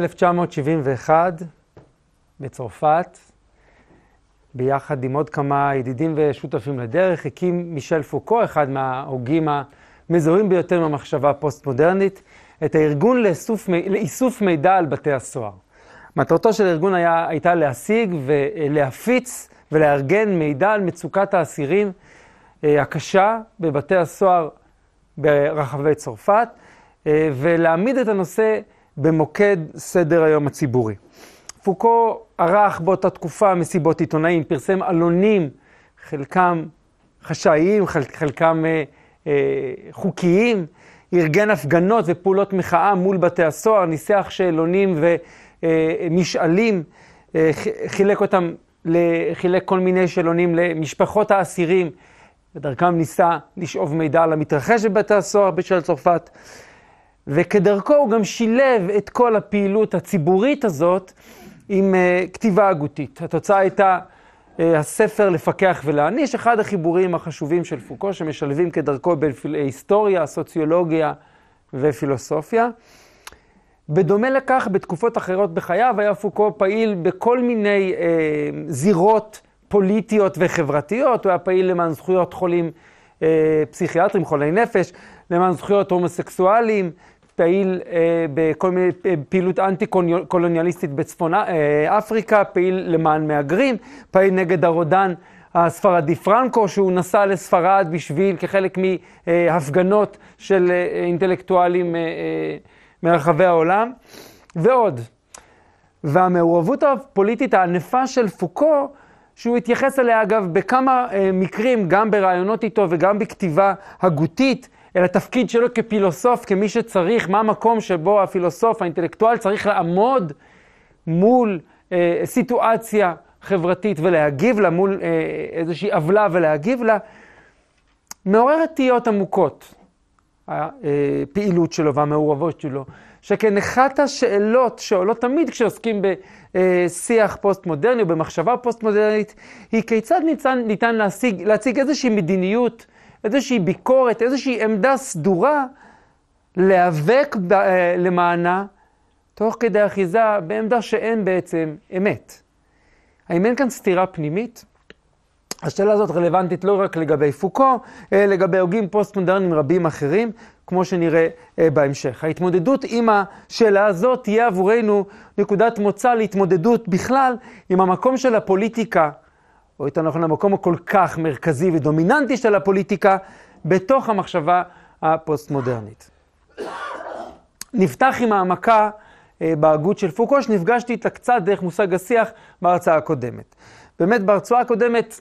במאי 1971, בצרפת, ביחד עם עוד כמה ידידים ושותפים לדרך, הקים מישל פוקו, אחד מההוגים המזוהים ביותר מהמחשבה הפוסט-מודרנית, את הארגון לאיסוף, לאיסוף מידע על בתי הסוהר. מטרתו של הארגון היה, הייתה להשיג ולהפיץ ולארגן מידע על מצוקת האסירים אה, הקשה בבתי הסוהר ברחבי צרפת, אה, ולהעמיד את הנושא במוקד סדר היום הציבורי. פוקו ערך באותה תקופה מסיבות עיתונאים, פרסם עלונים, חלקם חשאיים, חלקם אה, אה, חוקיים, ארגן הפגנות ופעולות מחאה מול בתי הסוהר, ניסח שאלונים ומשאלים, אה, חילק אותם, חילק כל מיני שאלונים למשפחות האסירים, ודרכם ניסה לשאוב מידע על המתרחש בבתי הסוהר בשל צרפת. וכדרכו הוא גם שילב את כל הפעילות הציבורית הזאת עם uh, כתיבה הגותית. התוצאה הייתה uh, הספר לפקח ולהעניש, אחד החיבורים החשובים של פוקו, שמשלבים כדרכו בהיסטוריה, סוציולוגיה ופילוסופיה. בדומה לכך, בתקופות אחרות בחייו היה פוקו פעיל בכל מיני uh, זירות פוליטיות וחברתיות. הוא היה פעיל למען זכויות חולים uh, פסיכיאטרים, חולי נפש, למען זכויות הומוסקסואלים, פעיל אה, בכל מיני אה, פעילות אנטי-קולוניאליסטית בצפון אה, אפריקה, פעיל למען מהגרים, פעיל נגד הרודן הספרדי פרנקו, שהוא נסע לספרד בשביל, כחלק מהפגנות של אינטלקטואלים מרחבי העולם, ועוד. והמעורבות הפוליטית הענפה של פוקו, שהוא התייחס אליה אגב בכמה מקרים, גם בראיונות איתו וגם בכתיבה הגותית, אל התפקיד שלו כפילוסוף, כמי שצריך, מה המקום שבו הפילוסוף, האינטלקטואל, צריך לעמוד מול אה, סיטואציה חברתית ולהגיב לה, מול אה, איזושהי עוולה ולהגיב לה, מעוררת תהיות עמוקות, הפעילות שלו והמעורבות שלו. שכן אחת השאלות שעולות תמיד כשעוסקים בשיח פוסט-מודרני או במחשבה פוסט-מודרנית, היא כיצד ניתן, ניתן להשיג, להציג איזושהי מדיניות איזושהי ביקורת, איזושהי עמדה סדורה, להיאבק אה, למענה, תוך כדי אחיזה בעמדה שאין בעצם אמת. האם אין כאן סתירה פנימית? השאלה הזאת רלוונטית לא רק לגבי פוקו, אלא לגבי הוגים פוסט-מודרניים רבים אחרים, כמו שנראה אה, בהמשך. ההתמודדות עם השאלה הזאת תהיה עבורנו נקודת מוצא להתמודדות בכלל עם המקום של הפוליטיקה או יותר נכון המקום הכל כך מרכזי ודומיננטי של הפוליטיקה בתוך המחשבה הפוסט-מודרנית. נפתח עם העמקה אה, בהגות של פוקו, שנפגשתי איתה קצת דרך מושג השיח בהרצאה הקודמת. באמת בהרצאה הקודמת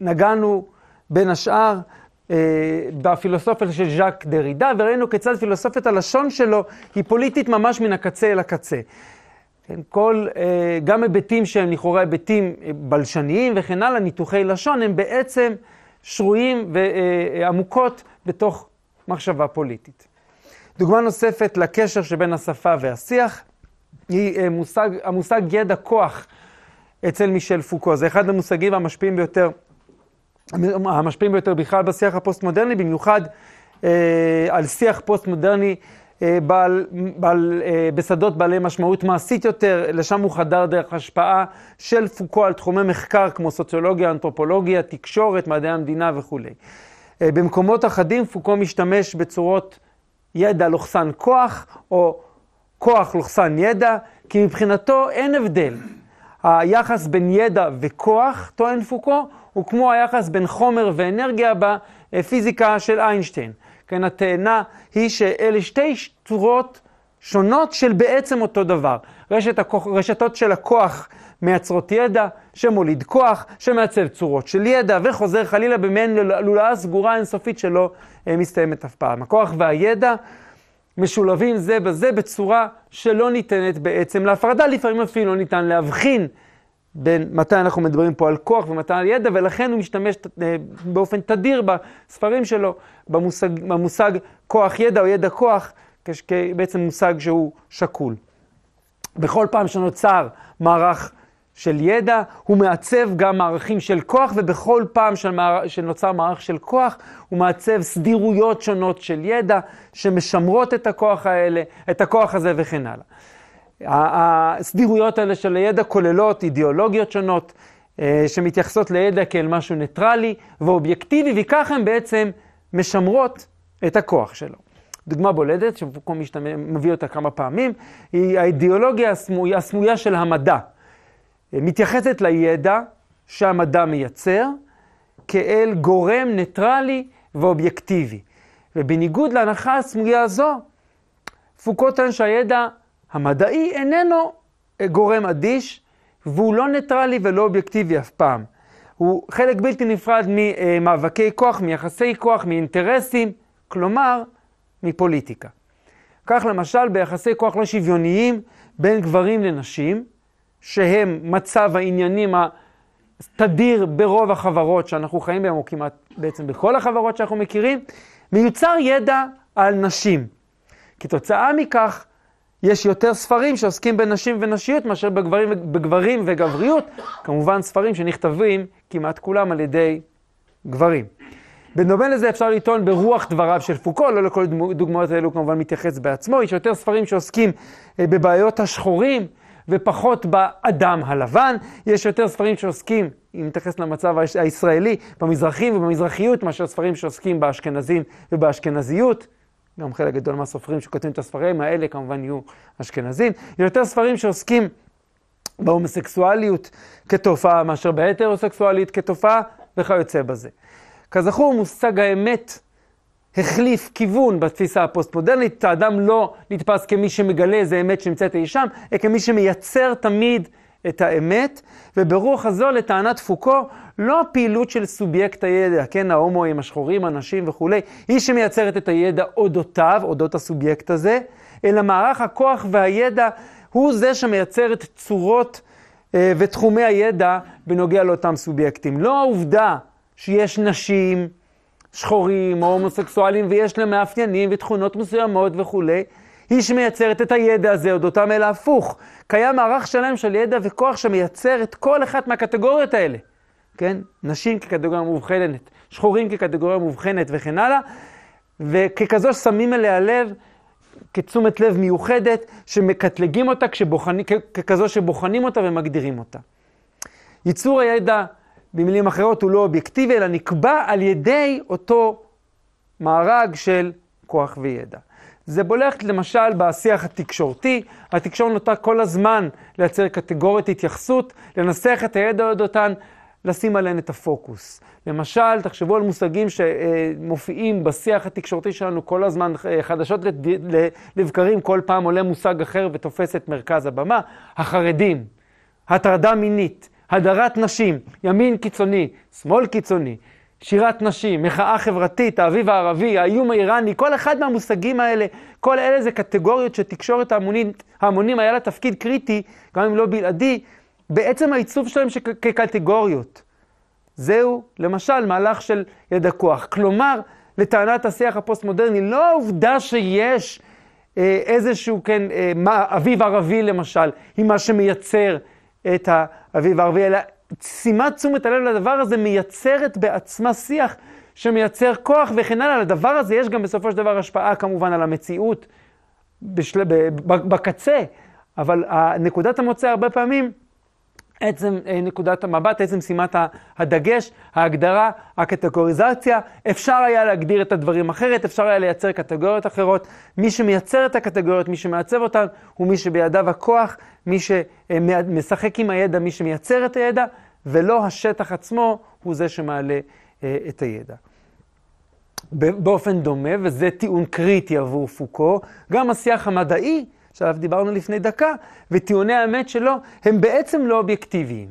נגענו בין השאר אה, בפילוסופיה של ז'אק דרידה, וראינו כיצד פילוסופיית הלשון שלו היא פוליטית ממש מן הקצה אל הקצה. כן, כל, אה, גם היבטים שהם לכאורה היבטים אה, בלשניים וכן הלאה, ניתוחי לשון, הם בעצם שרויים ועמוקות בתוך מחשבה פוליטית. דוגמה נוספת לקשר שבין השפה והשיח היא אה, מושג, המושג ידע כוח אצל מישל פוקו. זה אחד המושגים המשפיעים ביותר, המשפיעים ביותר בכלל בשיח הפוסט-מודרני, במיוחד אה, על שיח פוסט-מודרני אה, בעל, בעל, אה, בשדות בעלי משמעות מעשית יותר, לשם הוא חדר דרך השפעה של פוקו על תחומי מחקר כמו סוציולוגיה, אנתרופולוגיה, תקשורת, מדעי המדינה וכולי. אה, במקומות אחדים פוקו משתמש בצורות ידע לוחסן כוח, או כוח לוחסן ידע, כי מבחינתו אין הבדל. היחס בין ידע וכוח, טוען פוקו, הוא כמו היחס בין חומר ואנרגיה בפיזיקה של איינשטיין. כן, התאנה היא שאלה שתי צורות שונות של בעצם אותו דבר. רשת הכוח, רשתות של הכוח מייצרות ידע, שמוליד כוח, שמעצב צורות של ידע, וחוזר חלילה במעין לולאה סגורה אינסופית שלא אה, מסתיימת אף פעם. הכוח והידע משולבים זה בזה בצורה שלא ניתנת בעצם להפרדה, לפעמים אפילו לא ניתן להבחין בין מתי אנחנו מדברים פה על כוח ומתי על ידע, ולכן הוא משתמש אה, באופן תדיר בספרים שלו במושג, במושג כוח ידע או ידע כוח, כבעצם מושג שהוא שקול. בכל פעם שנוצר מערך של ידע, הוא מעצב גם מערכים של כוח, ובכל פעם שנוצר מערך של כוח, הוא מעצב סדירויות שונות של ידע, שמשמרות את הכוח האלה, את הכוח הזה וכן הלאה. הסדירויות האלה של הידע כוללות אידיאולוגיות שונות, אה, שמתייחסות לידע כאל משהו ניטרלי ואובייקטיבי, וכך הן בעצם משמרות את הכוח שלו. דוגמה בולדת, שפוקו מביא אותה כמה פעמים, היא האידיאולוגיה הסמויה, הסמויה של המדע. מתייחסת לידע שהמדע מייצר כאל גורם ניטרלי ואובייקטיבי. ובניגוד להנחה הסמויה הזו, פוקו טוען שהידע המדעי איננו גורם אדיש, והוא לא ניטרלי ולא אובייקטיבי אף פעם. הוא חלק בלתי נפרד ממאבקי כוח, מיחסי כוח, מאינטרסים, כלומר, מפוליטיקה. כך למשל ביחסי כוח לא שוויוניים בין גברים לנשים, שהם מצב העניינים התדיר ברוב החברות שאנחנו חיים בהן, או כמעט בעצם בכל החברות שאנחנו מכירים, מיוצר ידע על נשים. כתוצאה מכך, יש יותר ספרים שעוסקים בנשים ונשיות מאשר בגברים, בגברים וגבריות, כמובן ספרים שנכתבים כמעט כולם על ידי גברים. בדומה לזה אפשר לטעון ברוח דבריו של פוקו, לא לכל דוגמאות האלו כמובן מתייחס בעצמו, יש יותר ספרים שעוסקים אה, בבעיות השחורים ופחות באדם הלבן, יש יותר ספרים שעוסקים, אם נתייחס למצב הישראלי, במזרחים ובמזרחיות, מאשר ספרים שעוסקים באשכנזים ובאשכנזיות. גם חלק גדול מהסופרים שכותבים את הספרים האלה כמובן יהיו אשכנזים. יותר ספרים שעוסקים בהומוסקסואליות כתופעה מאשר בהטרוסקסואליות כתופעה וכיוצא בזה. כזכור, מושג האמת החליף כיוון בתפיסה הפוסט-מודרנית. האדם לא נתפס כמי שמגלה איזה אמת שנמצאת אי שם, אלא כמי שמייצר תמיד את האמת, וברוח הזו, לטענת פוקו, לא הפעילות של סובייקט הידע, כן, ההומואים, השחורים, הנשים וכולי, היא שמייצרת את הידע אודותיו, אודות הסובייקט הזה, אלא מערך הכוח והידע הוא זה שמייצר את צורות אה, ותחומי הידע בנוגע לאותם סובייקטים. לא העובדה שיש נשים, שחורים או הומוסקסואלים ויש להם מאפיינים ותכונות מסוימות וכולי, היא שמייצרת את הידע הזה אודותם אלא הפוך. קיים מערך שלם של ידע וכוח שמייצר את כל אחת מהקטגוריות האלה. כן? נשים כקטגוריה מובחנת, שחורים כקטגוריה מובחנת וכן הלאה, וככזו שמים אליה לב, כתשומת לב מיוחדת, שמקטלגים אותה כשבוחנים, ככזו שבוחנים אותה ומגדירים אותה. ייצור הידע, במילים אחרות, הוא לא אובייקטיבי, אלא נקבע על ידי אותו מארג של כוח וידע. זה בולט למשל בשיח התקשורתי, התקשורת נוטה כל הזמן לייצר קטגוריית התייחסות, לנסח את הידע עוד אותן, לשים עליהן את הפוקוס. למשל, תחשבו על מושגים שמופיעים בשיח התקשורתי שלנו כל הזמן, חדשות לבקרים, כל פעם עולה מושג אחר ותופס את מרכז הבמה. החרדים, הטרדה מינית, הדרת נשים, ימין קיצוני, שמאל קיצוני, שירת נשים, מחאה חברתית, האביב הערבי, האיום האיראני, כל אחד מהמושגים האלה, כל אלה זה קטגוריות שתקשורת ההמונים, ההמונים היה לה תפקיד קריטי, גם אם לא בלעדי, בעצם העיצוב שלהם כקטגוריות. זהו, למשל, מהלך של ידע כוח. כלומר, לטענת השיח הפוסט-מודרני, לא העובדה שיש אה, איזשהו, כן, אה, מה, אביב ערבי למשל, היא מה שמייצר את האביב הערבי, אלא שימת תשומת הלב לדבר הזה מייצרת בעצמה שיח שמייצר כוח וכן הלאה. לדבר הזה יש גם בסופו של דבר השפעה כמובן על המציאות בשל... בקצה, אבל נקודת המוצא הרבה פעמים עצם אה, נקודת המבט, עצם שימת הדגש, ההגדרה, הקטגוריזציה, אפשר היה להגדיר את הדברים אחרת, אפשר היה לייצר קטגוריות אחרות. מי שמייצר את הקטגוריות, מי שמעצב אותן, הוא מי שבידיו הכוח, מי שמשחק עם הידע, מי שמייצר את הידע, ולא השטח עצמו הוא זה שמעלה אה, את הידע. באופן דומה, וזה טיעון קריטי עבור פוקו, גם השיח המדעי שעליו דיברנו לפני דקה, וטיעוני האמת שלו הם בעצם לא אובייקטיביים.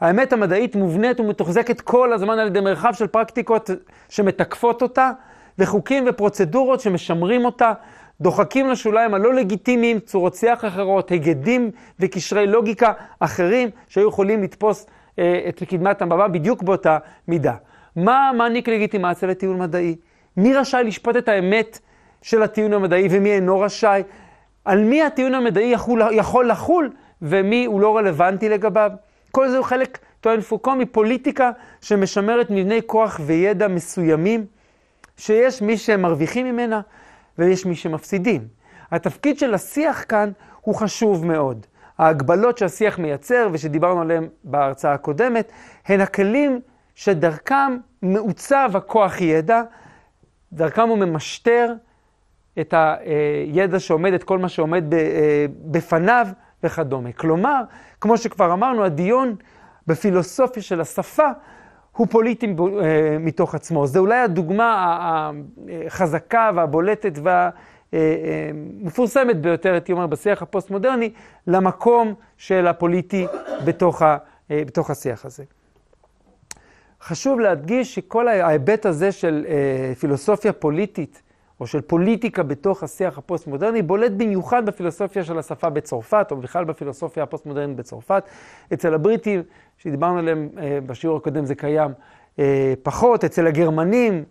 האמת המדעית מובנית ומתוחזקת כל הזמן על ידי מרחב של פרקטיקות שמתקפות אותה, וחוקים ופרוצדורות שמשמרים אותה, דוחקים לשוליים הלא לגיטימיים צורות שיח אחרות, היגדים וקשרי לוגיקה אחרים שהיו יכולים לתפוס אה, את קדמת הבמה בדיוק באותה מידה. מה מעניק לגיטימציה לטיעון מדעי? מי רשאי לשפוט את האמת של הטיעון המדעי ומי אינו רשאי? על מי הטיעון המדעי יכול, יכול לחול ומי הוא לא רלוונטי לגביו. כל זה הוא חלק, טוען פוקו, מפוליטיקה שמשמרת מבני כוח וידע מסוימים, שיש מי שמרוויחים ממנה ויש מי שמפסידים. התפקיד של השיח כאן הוא חשוב מאוד. ההגבלות שהשיח מייצר, ושדיברנו עליהן בהרצאה הקודמת, הן הכלים שדרכם מעוצב הכוח ידע, דרכם הוא ממשטר את הידע שעומד, את כל מה שעומד אה, בפניו וכדומה. כלומר, כמו שכבר אמרנו, הדיון בפילוסופיה של השפה הוא פוליטי אה, מתוך עצמו. זו אולי הדוגמה החזקה והבולטת והמפורסמת ביותר, הייתי אומר, בשיח הפוסט-מודרני, למקום של הפוליטי בתוך, ה, אה, בתוך השיח הזה. חשוב להדגיש שכל ההיבט הזה של אה, פילוסופיה פוליטית, או של פוליטיקה בתוך השיח הפוסט-מודרני, בולט במיוחד בפילוסופיה של השפה בצרפת, או בכלל בפילוסופיה הפוסט-מודרנית בצרפת. אצל הבריטים, שדיברנו עליהם אה, בשיעור הקודם, זה קיים אה, פחות. אצל הגרמנים,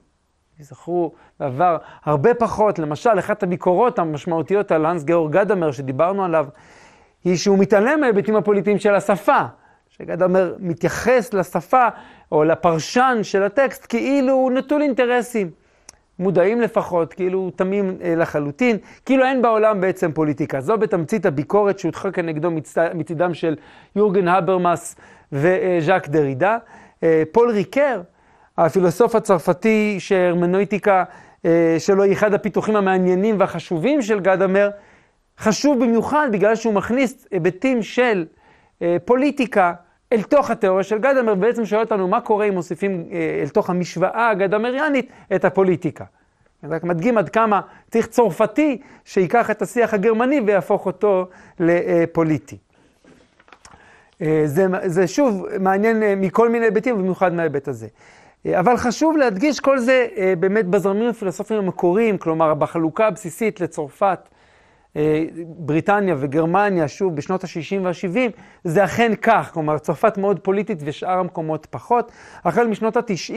הוזכרו בעבר, הרבה פחות. למשל, אחת הביקורות המשמעותיות על האנס גאורג גדמר, שדיברנו עליו, היא שהוא מתעלם מההיבטים הפוליטיים של השפה. שגדמר מתייחס לשפה או לפרשן של הטקסט כאילו הוא נטול אינטרסים. מודעים לפחות, כאילו תמים אה, לחלוטין, כאילו אין בעולם בעצם פוליטיקה. זו בתמצית הביקורת שהוטחה כנגדו מצידם של יורגן הברמאס וז'אק דרידה. אה, פול ריקר, הפילוסוף הצרפתי שהרמנויטיקה אה, שלו היא אחד הפיתוחים המעניינים והחשובים של גדמר, חשוב במיוחד בגלל שהוא מכניס היבטים של פוליטיקה אל תוך התיאוריה של גדמר, ובעצם שואל אותנו מה קורה אם מוסיפים אה, אל תוך המשוואה הגדמריאנית את הפוליטיקה. אני רק מדגים עד כמה צריך צרפתי שיקח את השיח הגרמני ויהפוך אותו לפוליטי. אה, זה, זה שוב מעניין אה, מכל מיני היבטים, במיוחד מההיבט הזה. אבל חשוב להדגיש כל זה באמת בזרמים הפילוסופיים המקוריים, כלומר בחלוקה הבסיסית לצרפת בריטניה וגרמניה, שוב, בשנות ה-60 וה-70, זה אכן כך. כלומר, צרפת מאוד פוליטית ושאר המקומות פחות. החל משנות ה-90,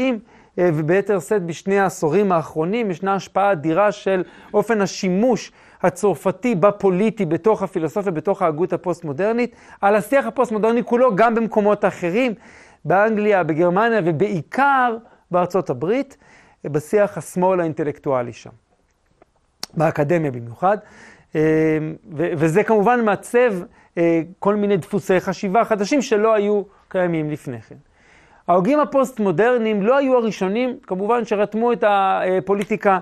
אה, וביתר שאת בשני העשורים האחרונים, ישנה השפעה אדירה של אופן השימוש הצרפתי בפוליטי, בתוך הפילוסופיה, בתוך ההגות הפוסט-מודרנית, על השיח הפוסט-מודרני כולו, גם במקומות אחרים, באנגליה, בגרמניה ובעיקר בארצות הברית, בשיח השמאל האינטלקטואלי שם. באקדמיה במיוחד. אמ, וזה כמובן מעצב אה, כל מיני דפוסי חשיבה חדשים שלא היו קיימים לפני כן. ההוגים הפוסט-מודרניים לא היו הראשונים, כמובן, שרתמו את הפוליטיקה אה,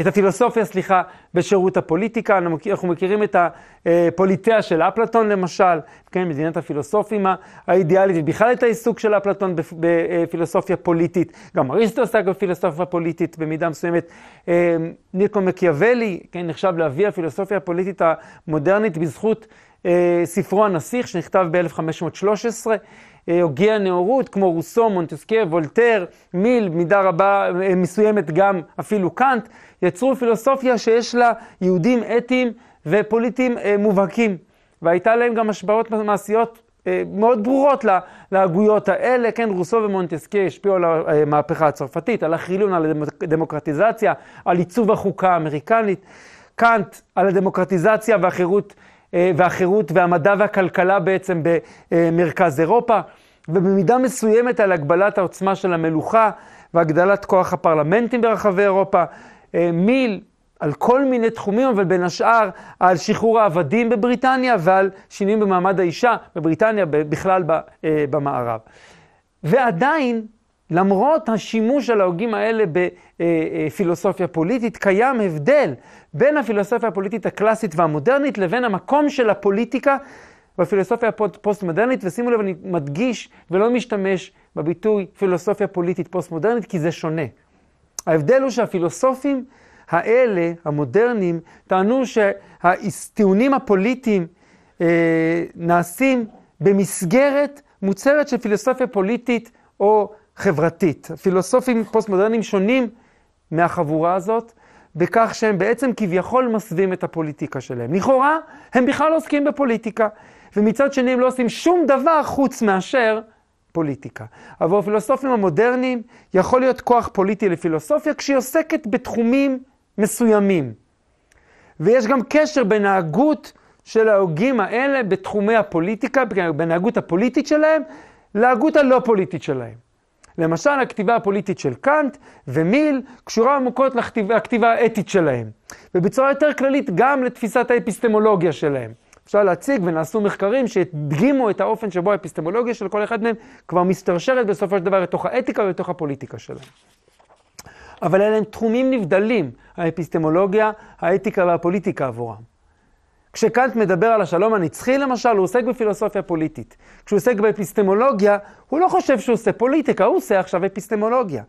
את הפילוסופיה, סליחה, בשירות הפוליטיקה. אנחנו מכירים את הפוליטאה של אפלטון למשל, כן, מדינת הפילוסופים האידיאלית, ובכלל את העיסוק של אפלטון בפילוסופיה פוליטית. גם אריסטו עסק בפילוסופיה פוליטית במידה מסוימת. אה, ניקו מקיאוולי, כן, נחשב לאבי הפילוסופיה הפוליטית המודרנית בזכות ספרו הנסיך שנכתב ב-1513. הוגי הנאורות, כמו רוסו, מונטסקיה, וולטר, מיל, מידה רבה אה, מסוימת גם אפילו קאנט, יצרו פילוסופיה שיש לה יהודים אתיים ופוליטיים אה, מובהקים. והייתה להם גם השפעות מעשיות אה, מאוד ברורות להגויות האלה, כן, רוסו ומונטסקיה השפיעו על המהפכה הצרפתית, על החילון, על הדמוקרטיזציה, על עיצוב החוקה האמריקנית. קאנט על הדמוקרטיזציה והחירות אה, והחירות והמדע והכלכלה בעצם במרכז אירופה, ובמידה מסוימת על הגבלת העוצמה של המלוכה והגדלת כוח הפרלמנטים ברחבי אירופה. אה, מיל על כל מיני תחומים, אבל בין השאר על שחרור העבדים בבריטניה ועל שינויים במעמד האישה בבריטניה, בכלל אה, במערב. ועדיין, למרות השימוש של ההוגים האלה בפילוסופיה פוליטית, קיים הבדל בין הפילוסופיה הפוליטית הקלאסית והמודרנית לבין המקום של הפוליטיקה בפילוסופיה הפוסט-מודרנית, ושימו לב, אני מדגיש ולא משתמש בביטוי פילוסופיה פוליטית פוסט-מודרנית, כי זה שונה. ההבדל הוא שהפילוסופים האלה, המודרניים, טענו שהטיעונים הפוליטיים אה, נעשים במסגרת מוצרת של פילוסופיה פוליטית או חברתית. פילוסופים פוסט-מודרניים שונים מהחבורה הזאת, בכך שהם בעצם כביכול מסווים את הפוליטיקה שלהם. לכאורה, הם בכלל לא עוסקים בפוליטיקה, ומצד שני הם לא עושים שום דבר חוץ מאשר פוליטיקה. אבל הפילוסופים המודרניים יכול להיות כוח פוליטי לפילוסופיה כשהיא עוסקת בתחומים מסוימים. ויש גם קשר בין ההגות של ההוגים האלה בתחומי הפוליטיקה, בין ההגות הפוליטית שלהם להגות הלא פוליטית שלהם. למשל, הכתיבה הפוליטית של קאנט ומיל קשורה עמוקות לכתיבה האתית שלהם, ובצורה יותר כללית גם לתפיסת האפיסטמולוגיה שלהם. אפשר להציג ונעשו מחקרים שהדגימו את האופן שבו האפיסטמולוגיה של כל אחד מהם כבר מסתרשרת בסופו של דבר לתוך האתיקה ולתוך הפוליטיקה שלהם. אבל אלה הם תחומים נבדלים, האפיסטמולוגיה, האתיקה והפוליטיקה עבורם. כשקאנט מדבר על השלום הנצחי למשל, הוא עוסק בפילוסופיה פוליטית. כשהוא עוסק באפיסטמולוגיה, הוא לא חושב שהוא עושה פוליטיקה, הוא עושה עכשיו אפיסטמולוגיה.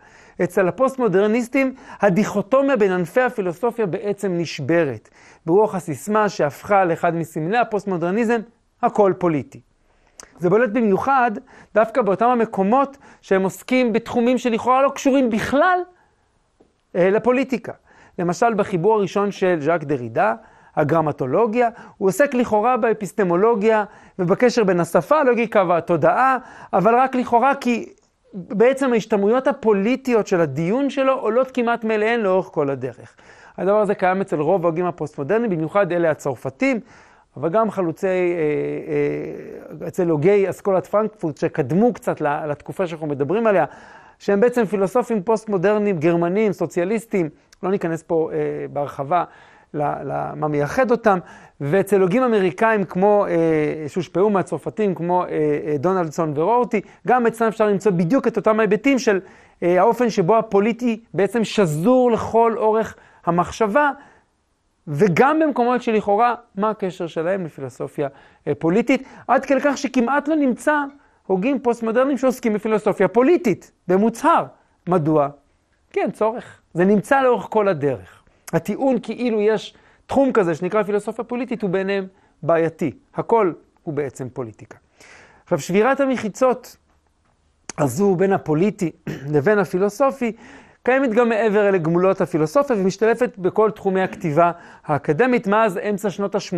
אצל הפוסט-מודרניסטים, הדיכוטומיה בין ענפי הפילוסופיה בעצם נשברת. ברוח הסיסמה שהפכה לאחד מסמלי הפוסט-מודרניזם, הכל פוליטי. זה בולט במיוחד דווקא באותם המקומות שהם עוסקים בתחומים שלכאורה לא קשורים בכלל אה, לפוליטיקה. למשל, בחיבור הראשון של ז'אק דרידה, הגרמטולוגיה, הוא עוסק לכאורה באפיסטמולוגיה ובקשר בין השפה, הלוגיקה והתודעה, אבל רק לכאורה כי בעצם ההשתמעויות הפוליטיות של הדיון שלו עולות כמעט מאליהן לאורך כל הדרך. הדבר הזה קיים אצל רוב ההוגים הפוסט-מודרניים, במיוחד אלה הצרפתים, אבל גם חלוצי, אה, אה, אצל הוגי אסכולת פרנקפורט, שקדמו קצת לתקופה שאנחנו מדברים עליה, שהם בעצם פילוסופים פוסט-מודרניים, גרמנים, סוציאליסטים, לא ניכנס פה אה, בהרחבה למה מייחד אותם, ואצל הוגים אמריקאים כמו, אה, שהושפעו מהצרפתים, כמו אה, אה, דונלדסון ורורטי, גם אצלם אפשר למצוא בדיוק את אותם ההיבטים של אה, האופן שבו הפוליטי בעצם שזור לכל אורך המחשבה, וגם במקומות שלכאורה, מה הקשר שלהם לפילוסופיה אה, פוליטית, עד כדי כך שכמעט לא נמצא הוגים פוסט-מודרניים שעוסקים בפילוסופיה פוליטית, במוצהר. מדוע? כי אין צורך. זה נמצא לאורך כל הדרך. הטיעון כאילו יש תחום כזה שנקרא פילוסופיה פוליטית הוא ביניהם בעייתי. הכל הוא בעצם פוליטיקה. עכשיו, שבירת המחיצות הזו בין הפוליטי לבין הפילוסופי קיימת גם מעבר לגמולות הפילוסופיה ומשתלפת בכל תחומי הכתיבה האקדמית. מאז אמצע שנות ה-80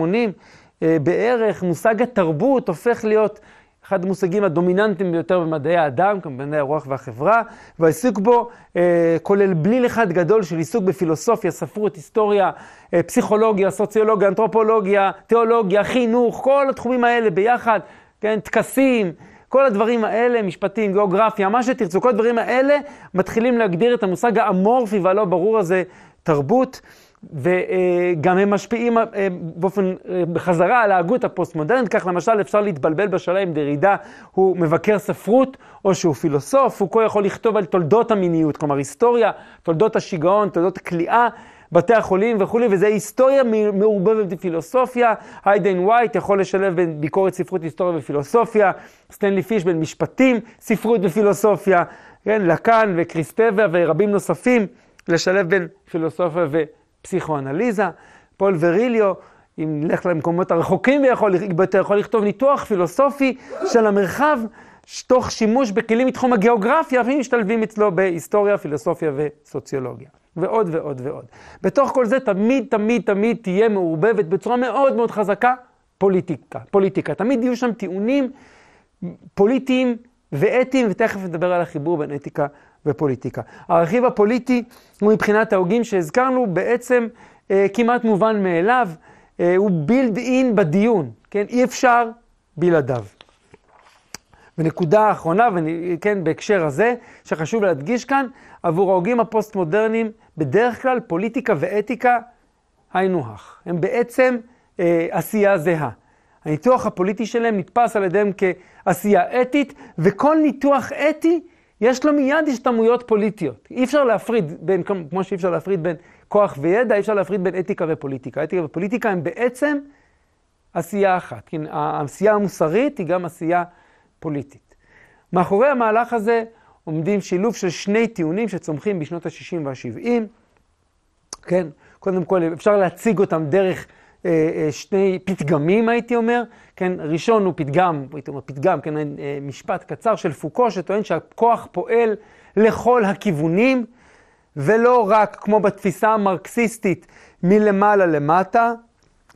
אה, בערך מושג התרבות הופך להיות אחד המושגים הדומיננטיים ביותר במדעי האדם, כמו במדעי הרוח והחברה, והעיסוק בו אה, כולל בליל אחד גדול של עיסוק בפילוסופיה, ספרות, היסטוריה, אה, פסיכולוגיה, סוציולוגיה, אנתרופולוגיה, תיאולוגיה, חינוך, כל התחומים האלה ביחד, כן, טקסים, כל הדברים האלה, משפטים, גיאוגרפיה, מה שתרצו, כל הדברים האלה מתחילים להגדיר את המושג האמורפי והלא ברור הזה, תרבות. וגם הם משפיעים אה, באופן, אה, בחזרה על ההגות הפוסט-מודרנית, כך למשל אפשר להתבלבל בשאלה אם דרידה הוא מבקר ספרות או שהוא פילוסוף, פוקו יכול לכתוב על תולדות המיניות, כלומר היסטוריה, תולדות השיגעון, תולדות הכליאה. בתי החולים וכולי, וזה היסטוריה מעורבבת בפילוסופיה. היידן ווייט יכול לשלב בין ביקורת ספרות, היסטוריה ופילוסופיה. סטנלי פיש בין משפטים, ספרות ופילוסופיה. כן, לאקאן וקריסטבה ורבים נוספים, לשלב בין פילוסופיה ו... פסיכואנליזה, פול ויריליו, אם נלך למקומות הרחוקים ויכול יכול לכתוב ניתוח פילוסופי של המרחב, תוך שימוש בכלים מתחום הגיאוגרפיה, ומשתלבים אצלו בהיסטוריה, פילוסופיה וסוציולוגיה. ועוד ועוד ועוד. בתוך כל זה תמיד, תמיד, תמיד תהיה מעורבבת בצורה מאוד מאוד חזקה פוליטיקה. פוליטיקה. תמיד יהיו שם טיעונים פוליטיים ואתיים, ותכף נדבר על החיבור בין אתיקה ופוליטיקה. הרכיב הפוליטי הוא מבחינת ההוגים שהזכרנו בעצם אה, כמעט מובן מאליו, אה, הוא בילד אין בדיון, כן? אי אפשר בלעדיו. ונקודה אחרונה, וכן, בהקשר הזה, שחשוב להדגיש כאן, עבור ההוגים הפוסט-מודרניים, בדרך כלל פוליטיקה ואתיקה היינו הך. הם בעצם אה, עשייה זהה. הניתוח הפוליטי שלהם נתפס על ידיהם כעשייה אתית, וכל ניתוח אתי יש לו מיד השתמעויות פוליטיות. אי אפשר להפריד בין, כמו שאי אפשר להפריד בין כוח וידע, אי אפשר להפריד בין אתיקה ופוליטיקה. אתיקה ופוליטיקה הם בעצם עשייה אחת. כן, העשייה המוסרית היא גם עשייה פוליטית. מאחורי המהלך הזה עומדים שילוב של שני טיעונים שצומחים בשנות ה-60 וה-70. כן, קודם כל אפשר להציג אותם דרך שני פתגמים, הייתי אומר. כן, ראשון הוא פתגם, הייתי אומר פתגם, כן, אה, משפט קצר של פוקו, שטוען שהכוח פועל לכל הכיוונים, ולא רק כמו בתפיסה המרקסיסטית מלמעלה למטה.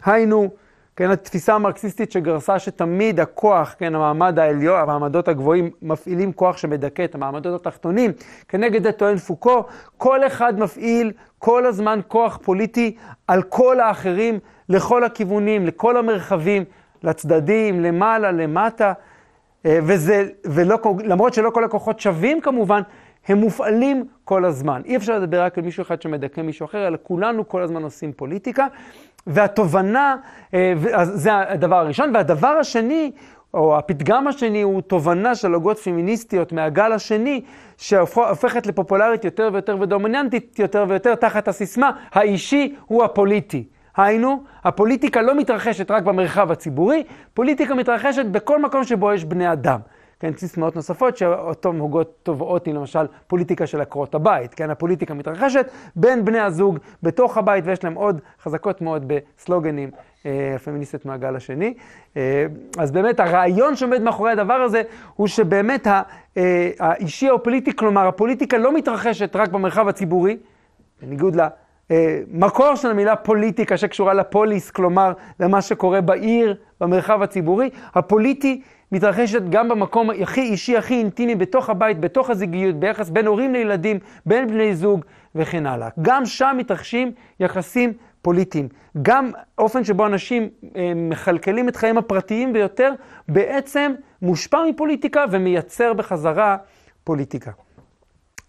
היינו, כן, התפיסה המרקסיסטית שגרסה שתמיד הכוח, כן, המעמד העליון, המעמדות הגבוהים מפעילים כוח שמדכא את המעמדות התחתונים. כנגד זה טוען פוקו, כל אחד מפעיל כל הזמן כוח פוליטי על כל האחרים, לכל הכיוונים, לכל המרחבים, לצדדים, למעלה, למטה. וזה, ולא, למרות שלא כל הכוחות שווים כמובן, הם מופעלים כל הזמן. אי אפשר לדבר רק על מישהו אחד שמדכא מישהו אחר, אלא כולנו כל הזמן עושים פוליטיקה. והתובנה, זה הדבר הראשון. והדבר השני או הפתגם השני הוא תובנה של הוגות פמיניסטיות מהגל השני, שהופכת לפופולרית יותר ויותר ודומיננטית יותר ויותר תחת הסיסמה, האישי הוא הפוליטי. היינו, הפוליטיקה לא מתרחשת רק במרחב הציבורי, פוליטיקה מתרחשת בכל מקום שבו יש בני אדם. כן, סיסמאות נוספות שאותו הוגות תובעות היא למשל פוליטיקה של עקרות הבית, כן, הפוליטיקה מתרחשת בין בני הזוג בתוך הבית ויש להם עוד חזקות מאוד בסלוגנים אה, מהגל השני. אה, אז באמת הרעיון שעומד מאחורי הדבר הזה הוא שבאמת אה, האישי או פוליטי, כלומר הפוליטיקה לא מתרחשת רק במרחב הציבורי, בניגוד למקור של המילה פוליטיקה שקשורה לפוליס, כלומר למה שקורה בעיר, במרחב הציבורי, הפוליטי מתרחשת גם במקום הכי אישי, הכי אינטימי, בתוך הבית, בתוך הזוגיות, ביחס בין הורים לילדים, בין בני זוג וכן הלאה. גם שם מתרחשים יחסים פוליטיים. גם אופן שבו אנשים אה, מכלכלים את חייהם הפרטיים ביותר, בעצם מושפע מפוליטיקה ומייצר בחזרה פוליטיקה.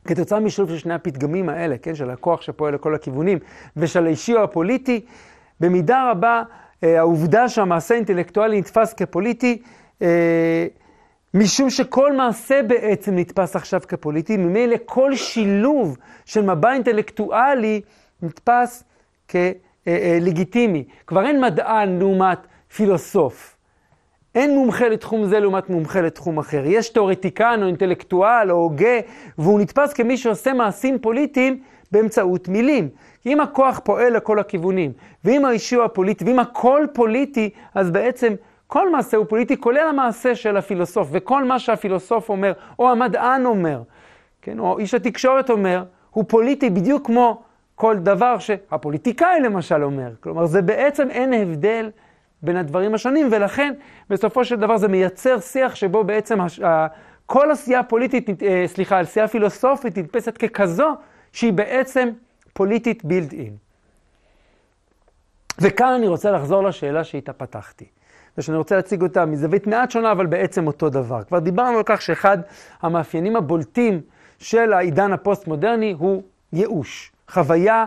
כתוצאה משילוב של שני הפתגמים האלה, כן, של הכוח שפועל לכל הכיוונים, ושל האישי או הפוליטי, במידה רבה אה, העובדה שהמעשה האינטלקטואלי נתפס כפוליטי, אה, משום שכל מעשה בעצם נתפס עכשיו כפוליטי, ממילא כל שילוב של מבע אינטלקטואלי נתפס כלגיטימי. כבר אין מדען לעומת פילוסוף. אין מומחה לתחום זה לעומת מומחה לתחום אחר. יש תיאורטיקן או אינטלקטואל או הוגה, והוא נתפס כמי שעושה מעשים פוליטיים באמצעות מילים. אם הכוח פועל לכל הכיוונים, ואם האישי הוא הפוליטי, ואם הכל פוליטי, אז בעצם כל מעשה הוא פוליטי, כולל המעשה של הפילוסוף, וכל מה שהפילוסוף אומר, או המדען אומר, כן, או איש התקשורת אומר, הוא פוליטי בדיוק כמו כל דבר שהפוליטיקאי למשל אומר. כלומר, זה בעצם אין הבדל בין הדברים השונים, ולכן בסופו של דבר זה מייצר שיח שבו בעצם הש... כל עשייה פוליטית, אה, סליחה, עשייה פילוסופית נתפסת ככזו שהיא בעצם פוליטית בילד אין. וכאן אני רוצה לחזור לשאלה שאיתה פתחתי. ושאני רוצה להציג אותה מזווית מעט שונה, אבל בעצם אותו דבר. כבר דיברנו על כך שאחד המאפיינים הבולטים של העידן הפוסט-מודרני הוא ייאוש. חוויה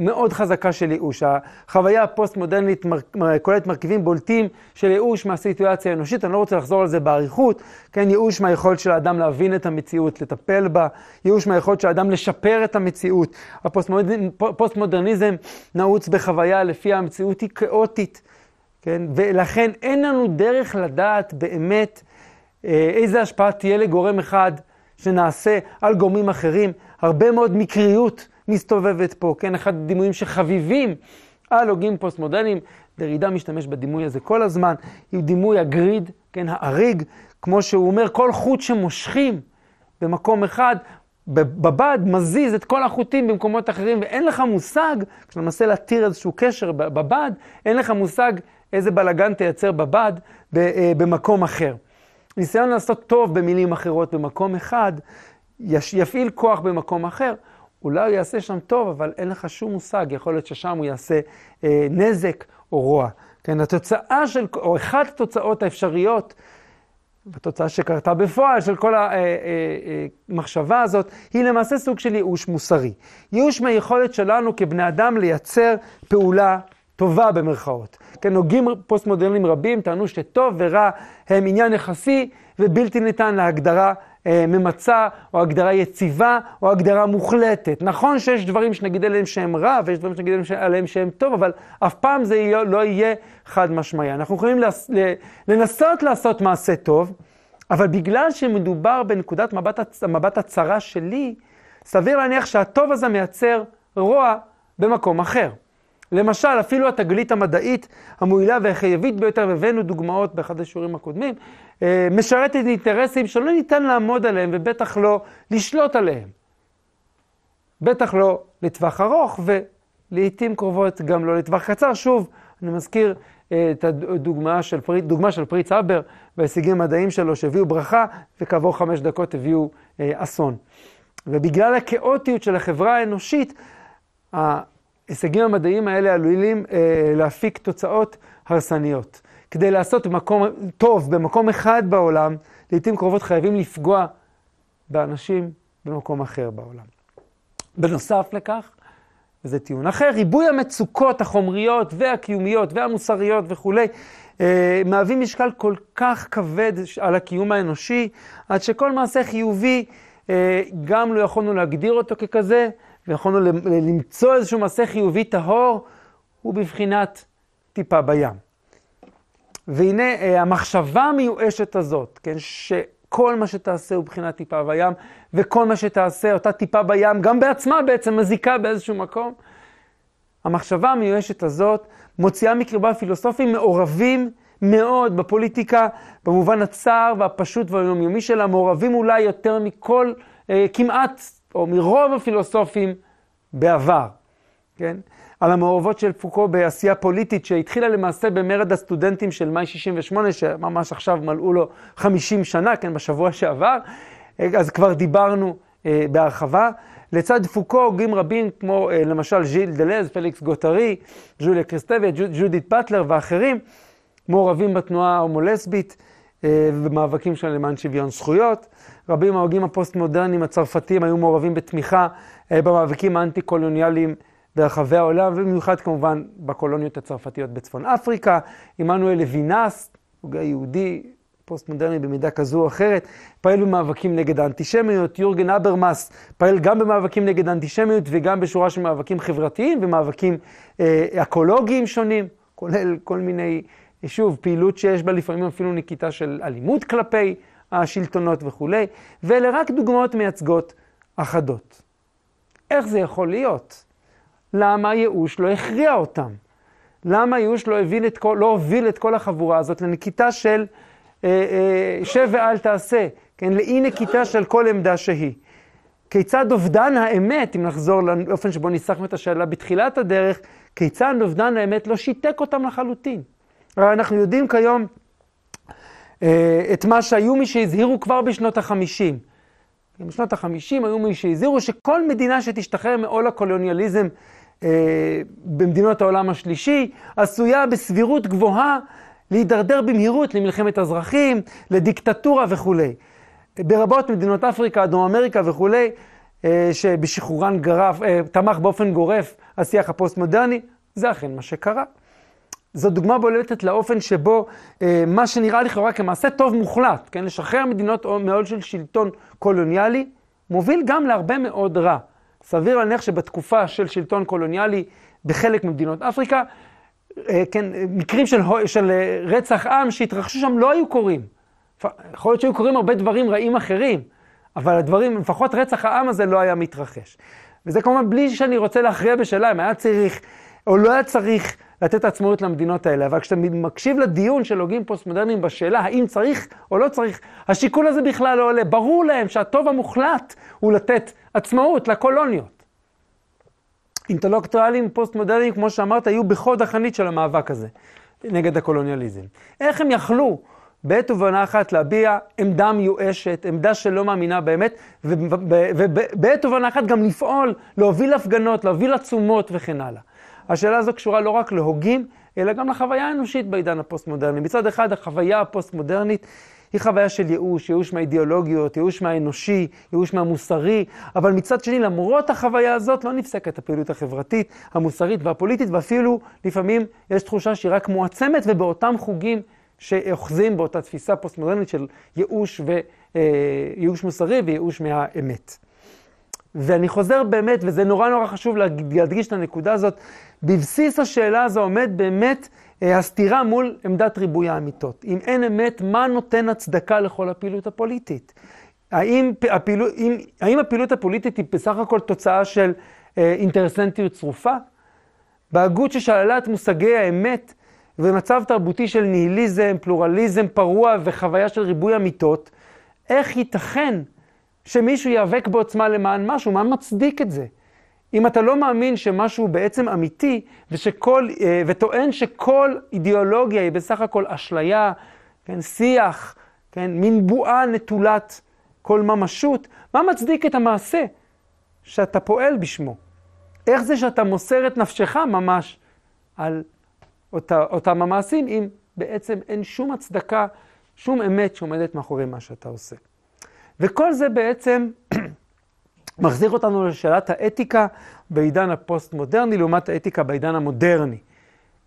מאוד חזקה של ייאוש. החוויה הפוסט-מודרנית מר... כוללת מרכיבים בולטים של ייאוש מהסיטואציה האנושית, אני לא רוצה לחזור על זה באריכות, כן, ייאוש מהיכולת של האדם להבין את המציאות, לטפל בה, ייאוש מהיכולת של האדם לשפר את המציאות. הפוסט-מודרניזם נעוץ בחוויה לפיה המציאות היא כאוטית, כן, ולכן אין לנו דרך לדעת באמת אה, איזה השפעה תהיה לגורם אחד שנעשה על גורמים אחרים. הרבה מאוד מקריות מסתובבת פה, כן? אחד הדימויים שחביבים על הוגים פוסט-מודרניים, דרידה משתמש בדימוי הזה כל הזמן, הוא דימוי הגריד, כן, האריג, כמו שהוא אומר, כל חוט שמושכים במקום אחד, בבד מזיז את כל החוטים במקומות אחרים, ואין לך מושג, כשאתה מנסה להתיר איזשהו קשר בבד, אין לך מושג איזה בלאגן תייצר בבד אה, במקום אחר. ניסיון לעשות טוב במילים אחרות במקום אחד, יפעיל כוח במקום אחר, אולי הוא יעשה שם טוב, אבל אין לך שום מושג, יכול להיות ששם הוא יעשה אה, נזק או רוע. כן, התוצאה של, או אחת התוצאות האפשריות, התוצאה שקרתה בפועל של כל המחשבה אה, אה, אה, הזאת, היא למעשה סוג של ייאוש מוסרי. ייאוש מהיכולת שלנו כבני אדם לייצר פעולה טובה במרכאות. כן, הוגים פוסט-מודרניים רבים טענו שטוב ורע הם עניין יחסי ובלתי ניתן להגדרה ממצה, או הגדרה יציבה, או הגדרה מוחלטת. נכון שיש דברים שנגיד עליהם שהם רע, ויש דברים שנגיד עליהם שהם טוב, אבל אף פעם זה יהיה, לא יהיה חד משמעי. אנחנו יכולים לנסות לעשות מעשה טוב, אבל בגלל שמדובר בנקודת מבט, מבט הצרה שלי, סביר להניח שהטוב הזה מייצר רוע במקום אחר. למשל, אפילו התגלית המדעית המועילה והחיובית ביותר, והבאנו דוגמאות באחד השיעורים הקודמים, אה, משרתת אינטרסים שלא ניתן לעמוד עליהם ובטח לא לשלוט עליהם. בטח לא לטווח ארוך ולעיתים קרובות גם לא לטווח קצר. שוב, אני מזכיר אה, את הדוגמה של, פריץ, דוגמה של פריץ הבר וההישגים המדעיים שלו שהביאו ברכה וכעבור חמש דקות הביאו אה, אסון. ובגלל הכאוטיות של החברה האנושית, ההישגים המדעיים האלה עלולים אה, להפיק תוצאות הרסניות. כדי לעשות מקום טוב במקום אחד בעולם, לעיתים קרובות חייבים לפגוע באנשים במקום אחר בעולם. בנוסף לכך, וזה טיעון אחר, ריבוי המצוקות החומריות והקיומיות והמוסריות וכולי, אה, מהווים משקל כל כך כבד על הקיום האנושי, עד שכל מעשה חיובי, אה, גם לא יכולנו להגדיר אותו ככזה, ויכולנו למצוא איזשהו מעשה חיובי טהור, הוא בבחינת טיפה בים. והנה אה, המחשבה המיואשת הזאת, כן, שכל מה שתעשה הוא בבחינת טיפה בים, וכל מה שתעשה, אותה טיפה בים, גם בעצמה בעצם מזיקה באיזשהו מקום. המחשבה המיואשת הזאת מוציאה מקרבה פילוסופים מעורבים מאוד בפוליטיקה, במובן הצר והפשוט והיומיומי שלה, מעורבים אולי יותר מכל, אה, כמעט, או מרוב הפילוסופים בעבר, כן? על המעורבות של פוקו בעשייה פוליטית שהתחילה למעשה במרד הסטודנטים של מאי 68, שממש עכשיו מלאו לו 50 שנה, כן, בשבוע שעבר, אז כבר דיברנו אה, בהרחבה. לצד פוקו הוגים רבים כמו אה, למשל ז'יל דלז, פליקס גואטרי, ז'וליה קריסטבה, ג'ודית באטלר ואחרים, מעורבים בתנועה ההומו-לסבית אה, ובמאבקים שלהם למען שוויון זכויות. רבים מההוגים הפוסט-מודרניים הצרפתיים היו מעורבים בתמיכה אה, במאבקים האנטי-קולוניאליים ברחבי העולם, ובמיוחד כמובן בקולוניות הצרפתיות בצפון אפריקה. עמנואל לוינס, הוגה יהודי, פוסט-מודרני במידה כזו או אחרת, פעל במאבקים נגד האנטישמיות. יורגן הברמאס פעל גם במאבקים נגד האנטישמיות וגם בשורה של מאבקים חברתיים ומאבקים אה, אקולוגיים שונים, כולל כל מיני, שוב, פעילות שיש בה לפעמים אפילו נקיטה של אלימות כלפי השלטונות וכולי, ואלה רק דוגמאות מייצגות אחדות. איך זה יכול להיות? למה הייאוש לא הכריע אותם? למה הייאוש לא, לא הוביל את כל החבורה הזאת לנקיטה של אה, אה, שב ואל תעשה, כן, לאי נקיטה של כל עמדה שהיא. כיצד אובדן האמת, אם נחזור לאופן שבו ניסחנו את השאלה בתחילת הדרך, כיצד אובדן האמת לא שיתק אותם לחלוטין. הרי אנחנו יודעים כיום את מה שהיו מי שהזהירו כבר בשנות החמישים. בשנות החמישים היו מי שהזהירו שכל מדינה שתשתחרר מעול הקולוניאליזם אה, במדינות העולם השלישי, עשויה בסבירות גבוהה להידרדר במהירות למלחמת אזרחים, לדיקטטורה וכולי. ברבות מדינות אפריקה, דרום אמריקה וכולי, אה, שבשחרורן גרף, אה, תמך באופן גורף השיח הפוסט-מודרני, זה אכן מה שקרה. זו דוגמה בולטת לאופן שבו אה, מה שנראה לכאורה כמעשה טוב מוחלט, כן, לשחרר מדינות מעול של שלטון קולוניאלי, מוביל גם להרבה מאוד רע. סביר להניח שבתקופה של שלטון קולוניאלי בחלק ממדינות אפריקה, אה, כן, מקרים של, של אה, רצח עם שהתרחשו שם לא היו קורים. יכול להיות שהיו קורים הרבה דברים רעים אחרים, אבל הדברים, לפחות רצח העם הזה לא היה מתרחש. וזה כמובן בלי שאני רוצה להכריע בשאלה אם היה צריך או לא היה צריך לתת עצמאות למדינות האלה. אבל כשאתה מקשיב לדיון של הוגים פוסט-מודרניים בשאלה האם צריך או לא צריך, השיקול הזה בכלל לא עולה. ברור להם שהטוב המוחלט הוא לתת עצמאות לקולוניות. אינטלקטואלים פוסט-מודרניים, כמו שאמרת, היו בחוד החנית של המאבק הזה נגד הקולוניאליזם. איך הם יכלו בעת ובעונה אחת להביע עמדה מיואשת, עמדה שלא מאמינה באמת, ובעת ובעונה אחת גם לפעול, להוביל הפגנות, להוביל עצומות וכן הלאה. השאלה הזו קשורה לא רק להוגים, אלא גם לחוויה האנושית בעידן הפוסט-מודרני. מצד אחד, החוויה הפוסט-מודרנית היא חוויה של ייאוש, ייאוש מהאידיאולוגיות, ייאוש מהאנושי, ייאוש מהמוסרי, אבל מצד שני, למרות החוויה הזאת, לא נפסקת הפעילות החברתית, המוסרית והפוליטית, ואפילו לפעמים יש תחושה שהיא רק מועצמת, ובאותם חוגים שאוחזים באותה תפיסה פוסט-מודרנית של ייאוש, ו, אה, ייאוש מוסרי וייאוש מהאמת. ואני חוזר באמת, וזה נורא נורא חשוב להדגיש את הנקודה הזאת, בבסיס השאלה הזו עומד באמת אה, הסתירה מול עמדת ריבוי האמיתות. אם אין אמת, מה נותן הצדקה לכל הפעילות הפוליטית? האם, הפעילו, אם, האם הפעילות הפוליטית היא בסך הכל תוצאה של אה, אינטרסנטיות צרופה? בהגות ששללה את מושגי האמת ומצב תרבותי של ניהיליזם, פלורליזם פרוע וחוויה של ריבוי אמיתות, איך ייתכן שמישהו ייאבק בעוצמה למען משהו? מה מצדיק את זה? אם אתה לא מאמין שמשהו בעצם אמיתי, ושכל, אה, וטוען שכל אידיאולוגיה היא בסך הכל אשליה, כן, שיח, כן, מין בועה נטולת כל ממשות, מה מצדיק את המעשה שאתה פועל בשמו? איך זה שאתה מוסר את נפשך ממש על אותה, אותם המעשים, אם בעצם אין שום הצדקה, שום אמת שעומדת מאחורי מה שאתה עושה. וכל זה בעצם מחזיר אותנו לשאלת האתיקה בעידן הפוסט-מודרני לעומת האתיקה בעידן המודרני.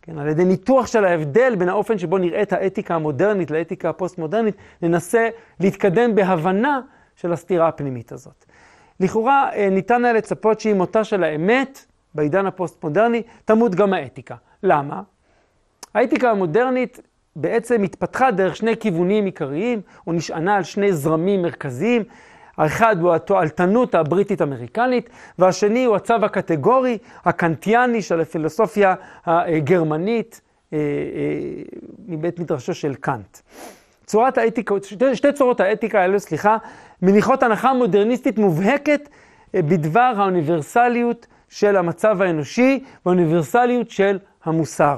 כן, על ידי ניתוח של ההבדל בין האופן שבו נראית האתיקה המודרנית לאתיקה הפוסט-מודרנית, ננסה להתקדם בהבנה של הסתירה הפנימית הזאת. לכאורה אה, ניתן היה לצפות שעם מותה של האמת, בעידן הפוסט-מודרני, תמות גם האתיקה. למה? האתיקה המודרנית בעצם התפתחה דרך שני כיוונים עיקריים, או נשענה על שני זרמים מרכזיים. האחד הוא התועלתנות הבריטית-אמריקנית, והשני הוא הצו הקטגורי, הקנטיאני של הפילוסופיה הגרמנית אה, אה, מבית מדרשו של קאנט. צורת האתיקה, שתי, שתי צורות האתיקה האלו, סליחה, מניחות הנחה מודרניסטית מובהקת אה, בדבר האוניברסליות של המצב האנושי והאוניברסליות של המוסר.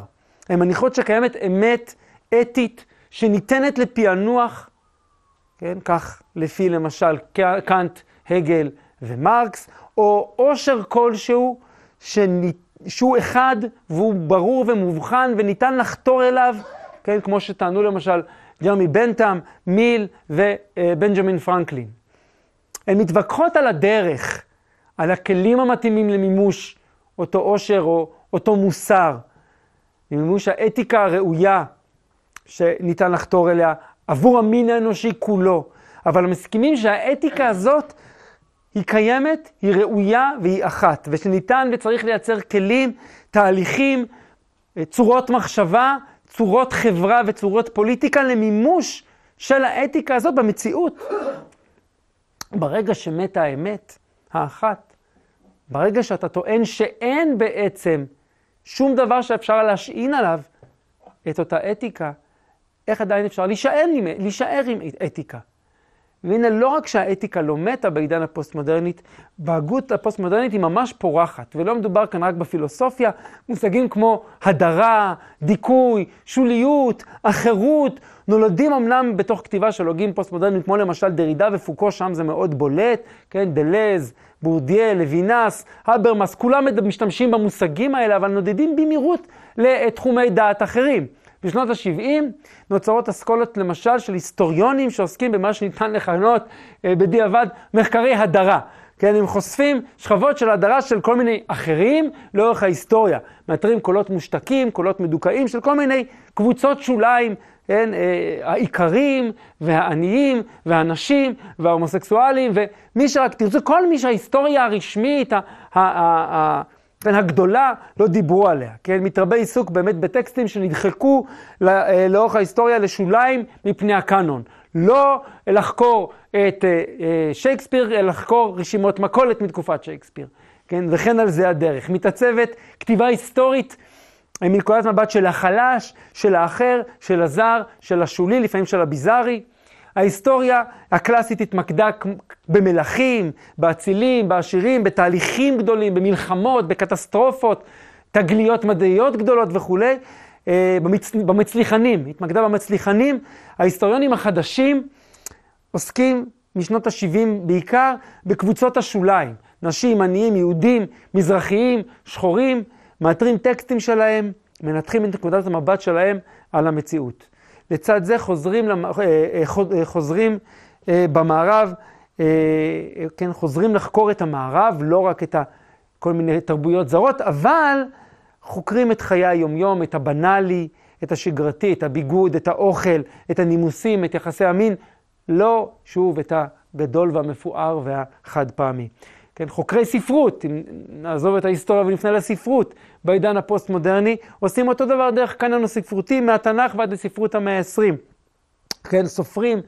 הן מניחות שקיימת אמת אתית שניתנת לפענוח, כן, כך לפי למשל קאנט, הגל ומרקס, או עושר כלשהו שניתן שהוא אחד והוא ברור ומובחן וניתן לחתור אליו, כן, כמו שטענו למשל ג'רמי בנטאם, מיל ובנג'מין פרנקלין. הן מתווכחות על הדרך, על הכלים המתאימים למימוש אותו עושר או אותו מוסר, למימוש האתיקה הראויה שניתן לחתור אליה עבור המין האנושי כולו. אבל מסכימים שהאתיקה הזאת היא קיימת, היא ראויה והיא אחת, ושניתן וצריך לייצר כלים, תהליכים, צורות מחשבה, צורות חברה וצורות פוליטיקה למימוש של האתיקה הזאת במציאות. ברגע שמתה האמת האחת, ברגע שאתה טוען שאין בעצם שום דבר שאפשר להשעין עליו את אותה אתיקה, איך עדיין אפשר להישאר עם, להישאר עם אתיקה? והנה, לא רק שהאתיקה לא מתה בעידן הפוסט-מודרנית, בהגות הפוסט-מודרנית היא ממש פורחת, ולא מדובר כאן רק בפילוסופיה, מושגים כמו הדרה, דיכוי, שוליות, אחרות, נולדים אמנם בתוך כתיבה של הוגים פוסט-מודרניים, כמו למשל דרידה ופוקו, שם זה מאוד בולט, כן, דלז, בורדיה, לוינס, הברמאס, כולם משתמשים במושגים האלה, אבל נודדים במהירות לתחומי דעת אחרים. בשנות ה-70 נוצרות אסכולות למשל של היסטוריונים שעוסקים במה שניתן לכנות אה, בדיעבד מחקרי הדרה. כן, הם חושפים שכבות של הדרה של כל מיני אחרים לאורך ההיסטוריה. מאתרים קולות מושתקים, קולות מדוכאים של כל מיני קבוצות שוליים, כן, אה, העיקרים והעניים והנשים וההומוסקסואלים ומי שרק תרצו, כל מי שההיסטוריה הרשמית, ה, ה, ה, ה, כן, הגדולה, לא דיברו עליה, כן? מתרבה עיסוק באמת בטקסטים שנדחקו אה, לאורך ההיסטוריה לשוליים מפני הקאנון. לא לחקור את אה, אה, שייקספיר, אלא לחקור רשימות מכולת מתקופת שייקספיר, כן? וכן על זה הדרך. מתעצבת כתיבה היסטורית מנקודת מבט של החלש, של האחר, של הזר, של השולי, לפעמים של הביזארי. ההיסטוריה הקלאסית התמקדה במלכים, באצילים, בעשירים, בתהליכים גדולים, במלחמות, בקטסטרופות, תגליות מדעיות גדולות וכולי. אה, במצ... במצליחנים, התמקדה במצליחנים. ההיסטוריונים החדשים עוסקים משנות ה-70 בעיקר בקבוצות השוליים. נשים, עניים, יהודים, מזרחיים, שחורים, מאתרים טקסטים שלהם, מנתחים את נקודת המבט שלהם על המציאות. לצד זה חוזרים. אה, אה, אה, חוזרים במערב, כן, חוזרים לחקור את המערב, לא רק את כל מיני תרבויות זרות, אבל חוקרים את חיי היומיום, את הבנאלי, את השגרתי, את הביגוד, את האוכל, את הנימוסים, את יחסי המין, לא, שוב, את הגדול והמפואר והחד פעמי. כן, חוקרי ספרות, אם נעזוב את ההיסטוריה ונפנה לספרות, בעידן הפוסט-מודרני, עושים אותו דבר דרך קנון הספרותי, מהתנ"ך ועד לספרות המאה ה-20. כן, סופרים,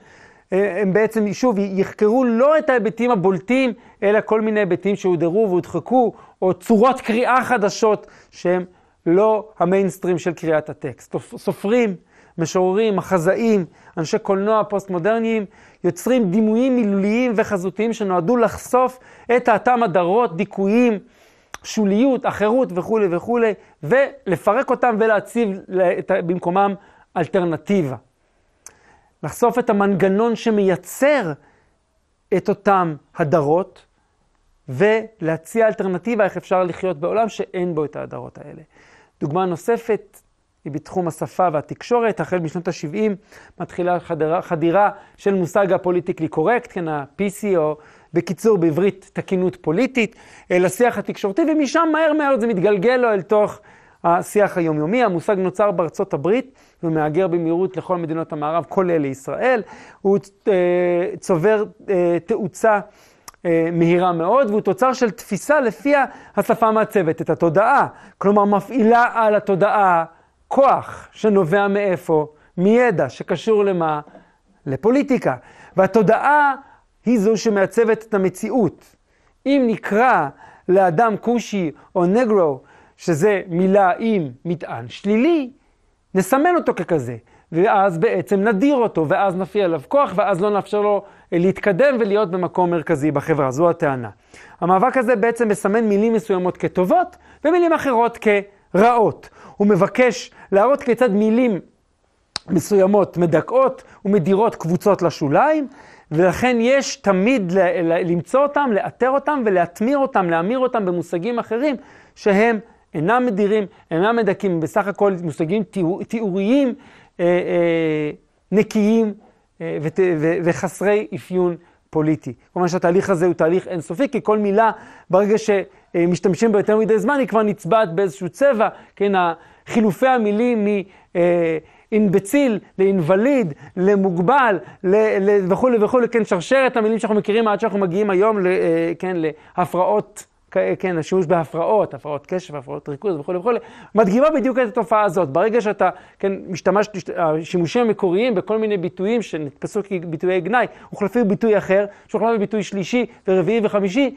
אה, הם בעצם, שוב, יחקרו לא את ההיבטים הבולטים, אלא כל מיני היבטים שהודרו והודחקו, או צורות קריאה חדשות שהם לא המיינסטרים של קריאת הטקסט. סופרים, משוררים, מחזאים, אנשי קולנוע פוסט-מודרניים, יוצרים דימויים מילוליים וחזותיים שנועדו לחשוף את האטם הדרות, דיכויים, שוליות, אחרות וכולי וכולי, ולפרק אותם ולהציב במקומם אלטרנטיבה. לחשוף את המנגנון שמייצר את אותם הדרות, ולהציע אלטרנטיבה איך אפשר לחיות בעולם שאין בו את ההדרות האלה. דוגמה נוספת היא בתחום השפה והתקשורת. החל משנות ה-70 מתחילה חדירה, חדירה של מושג הפוליטיקלי קורקט, כן, ה-PC, או בקיצור בעברית תקינות פוליטית, לשיח התקשורתי, ומשם מהר מהר זה מתגלגל לו אל תוך השיח היומיומי. המושג נוצר בארצות הברית ומהגר במהירות לכל מדינות המערב, כולל לישראל. הוא אה, צובר אה, תאוצה אה, מהירה מאוד, והוא תוצר של תפיסה לפיה השפה מעצבת את התודעה. כלומר, מפעילה על התודעה כוח שנובע מאיפה? מידע שקשור למה? לפוליטיקה. והתודעה היא זו שמעצבת את המציאות. אם נקרא לאדם כושי או נגרו, שזה מילה עם מטען שלילי, נסמן אותו ככזה. ואז בעצם נדיר אותו, ואז נפעיל עליו כוח, ואז לא נאפשר לו להתקדם ולהיות במקום מרכזי בחברה. זו הטענה. המאבק הזה בעצם מסמן מילים מסוימות כטובות, ומילים אחרות כרעות. הוא מבקש להראות כיצד מילים מסוימות מדכאות ומדירות קבוצות לשוליים, ולכן יש תמיד למצוא אותם, לאתר אותם ולהטמיר אותם, להמיר אותם במושגים אחרים שהם אינם מדירים, אינם מדכאים, בסך הכל מושגים תיאור, תיאוריים אה, אה, נקיים אה, ות, ו, וחסרי אפיון פוליטי. כלומר שהתהליך הזה הוא תהליך אינסופי, כי כל מילה, ברגע שמשתמשים בה יותר מדי זמן, היא כבר נצבעת באיזשהו צבע, כן, חילופי המילים מ... אינבציל, לאינווליד, למוגבל, וכולי וכולי, כן, שרשרת המילים שאנחנו מכירים עד שאנחנו מגיעים היום, כן, להפרעות כן, השימוש בהפרעות, הפרעות קשב, הפרעות ריכוז וכולי וכולי, מדגימה בדיוק את התופעה הזאת. ברגע שאתה, כן, משתמש, השימושים המקוריים בכל מיני ביטויים שנתפסו כביטויי גנאי, הוחלפו ביטוי אחר, שהוחלף בביטוי שלישי ורביעי וחמישי, אה,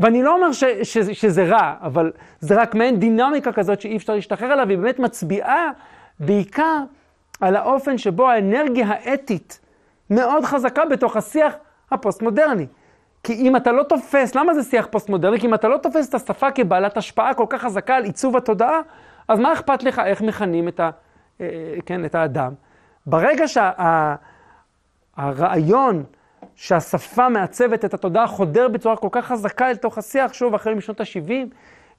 ואני לא אומר ש, ש, שזה רע, אבל זה רק מעין דינמיקה כזאת שאי אפשר להשתחרר עליו, היא באמת מצביעה בעיקר על האופן שבו האנרגיה האתית מאוד חזקה בתוך השיח הפוסט-מודרני. כי אם אתה לא תופס, למה זה שיח פוסט-מודרני? כי אם אתה לא תופס את השפה כבעלת השפעה כל כך חזקה על עיצוב התודעה, אז מה אכפת לך איך מכנים את, ה, אה, כן, את האדם? ברגע שהרעיון שה, שהשפה מעצבת את התודעה חודר בצורה כל כך חזקה אל תוך השיח, שוב, החל משנות ה-70,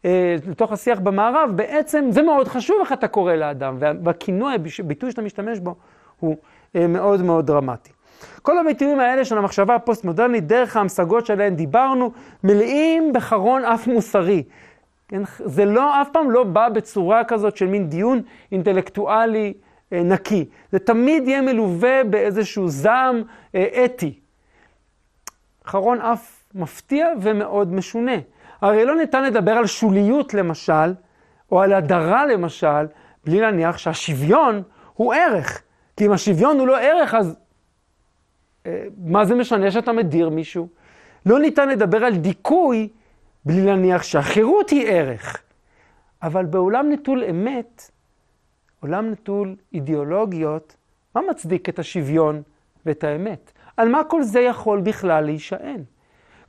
אה, לתוך השיח במערב, בעצם זה מאוד חשוב איך אתה קורא לאדם, והכינוי, הביטוי שאתה משתמש בו, הוא אה, מאוד מאוד דרמטי. כל הביטויים האלה של המחשבה הפוסט-מודרנית, דרך ההמשגות שעליהן דיברנו, מלאים בחרון אף מוסרי. כן? זה לא, אף פעם לא בא בצורה כזאת של מין דיון אינטלקטואלי אה, נקי. זה תמיד יהיה מלווה באיזשהו זעם אתי. חרון אף מפתיע ומאוד משונה. הרי לא ניתן לדבר על שוליות למשל, או על הדרה למשל, בלי להניח שהשוויון הוא ערך. כי אם השוויון הוא לא ערך, אז אה, מה זה משנה שאתה מדיר מישהו? לא ניתן לדבר על דיכוי בלי להניח שהחירות היא ערך. אבל בעולם נטול אמת, עולם נטול אידיאולוגיות, מה מצדיק את השוויון ואת האמת? על מה כל זה יכול בכלל להישען?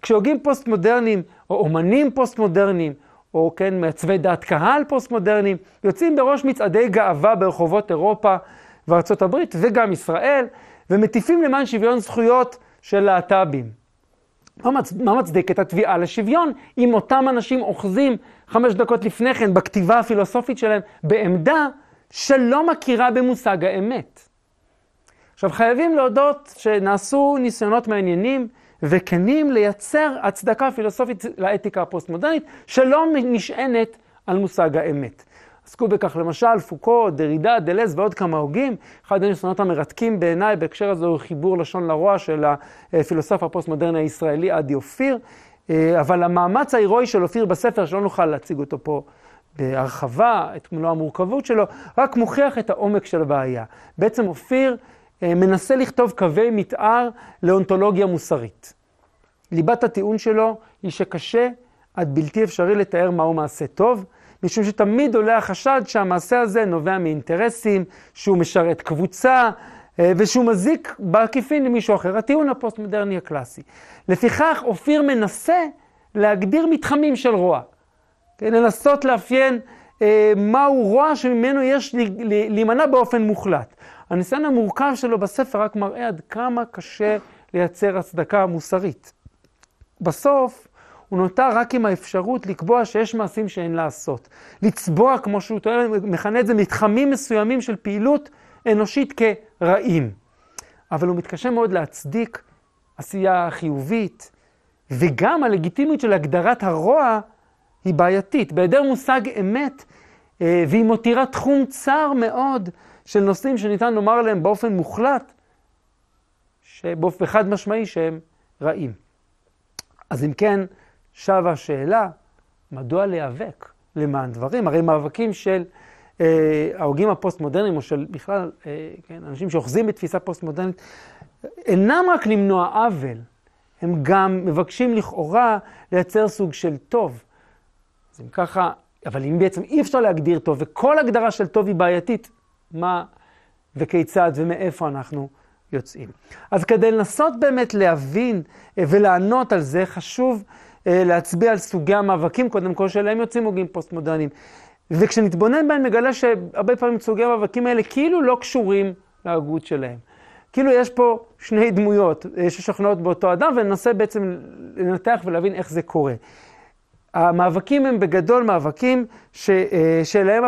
כשהוגים פוסט-מודרניים, או אומנים פוסט-מודרניים, או כן, מעצבי דעת קהל פוסט-מודרניים, יוצאים בראש מצעדי גאווה ברחובות אירופה וארצות הברית, וגם ישראל, ומטיפים למען שוויון זכויות של להט"בים. מה, מצ... מה מצדיק את התביעה לשוויון אם אותם אנשים אוחזים חמש דקות לפני כן בכתיבה הפילוסופית שלהם בעמדה שלא מכירה במושג האמת? עכשיו חייבים להודות שנעשו ניסיונות מעניינים וכנים לייצר הצדקה פילוסופית לאתיקה הפוסט-מודרנית שלא נשענת על מושג האמת. עסקו בכך למשל פוקו, דרידה, דלז ועוד כמה הוגים. אחד הניסיונות המרתקים בעיניי בהקשר הזה הוא חיבור לשון לרוע של הפילוסוף הפוסט-מודרני הישראלי עדי אופיר. אה, אבל המאמץ ההירואי של אופיר בספר, שלא נוכל להציג אותו פה בהרחבה, את מלוא המורכבות שלו, רק מוכיח את העומק של הבעיה. בעצם אופיר מנסה לכתוב קווי מתאר לאונתולוגיה מוסרית. ליבת הטיעון שלו היא שקשה עד בלתי אפשרי לתאר מהו מעשה טוב. משום שתמיד עולה החשד שהמעשה הזה נובע מאינטרסים, שהוא משרת קבוצה, אה, ושהוא מזיק בעקיפין למישהו אחר. הטיעון הפוסט-מודרני הקלאסי. לפיכך, אופיר מנסה להגדיר מתחמים של רוע. כן, לנסות לאפיין אה, מהו רוע שממנו יש להימנע באופן מוחלט. הניסיון המורכב שלו בספר רק מראה עד כמה קשה לייצר הצדקה מוסרית. בסוף, הוא נותר רק עם האפשרות לקבוע שיש מעשים שאין לעשות. לצבוע, כמו שהוא טוען, מכנה את זה, מתחמים מסוימים של פעילות אנושית כרעים. אבל הוא מתקשה מאוד להצדיק עשייה חיובית, וגם הלגיטימיות של הגדרת הרוע היא בעייתית. בהיעדר מושג אמת, והיא מותירה תחום צר מאוד של נושאים שניתן לומר עליהם באופן מוחלט, שבאופן חד משמעי שהם רעים. אז אם כן, שבה השאלה, מדוע להיאבק למען דברים? הרי מאבקים של אה, ההוגים הפוסט-מודרניים, או של בכלל, אה, כן, אנשים שאוחזים בתפיסה פוסט-מודרנית, אינם רק למנוע עוול, הם גם מבקשים לכאורה לייצר סוג של טוב. אז אם ככה, אבל אם בעצם אי אפשר להגדיר טוב, וכל הגדרה של טוב היא בעייתית, מה וכיצד ומאיפה אנחנו יוצאים. אז כדי לנסות באמת להבין אה, ולענות על זה, חשוב אה, להצביע על סוגי המאבקים, קודם כל שאליהם יוצאים הוגים פוסט-מודרניים. וכשנתבונן בהם נגלה שהרבה פעמים סוגי המאבקים האלה כאילו לא קשורים להגות שלהם. כאילו יש פה שני דמויות אה, ששוכנעות באותו אדם, וננסה בעצם לנתח ולהבין איך זה קורה. המאבקים הם בגדול מאבקים ש, שאליהם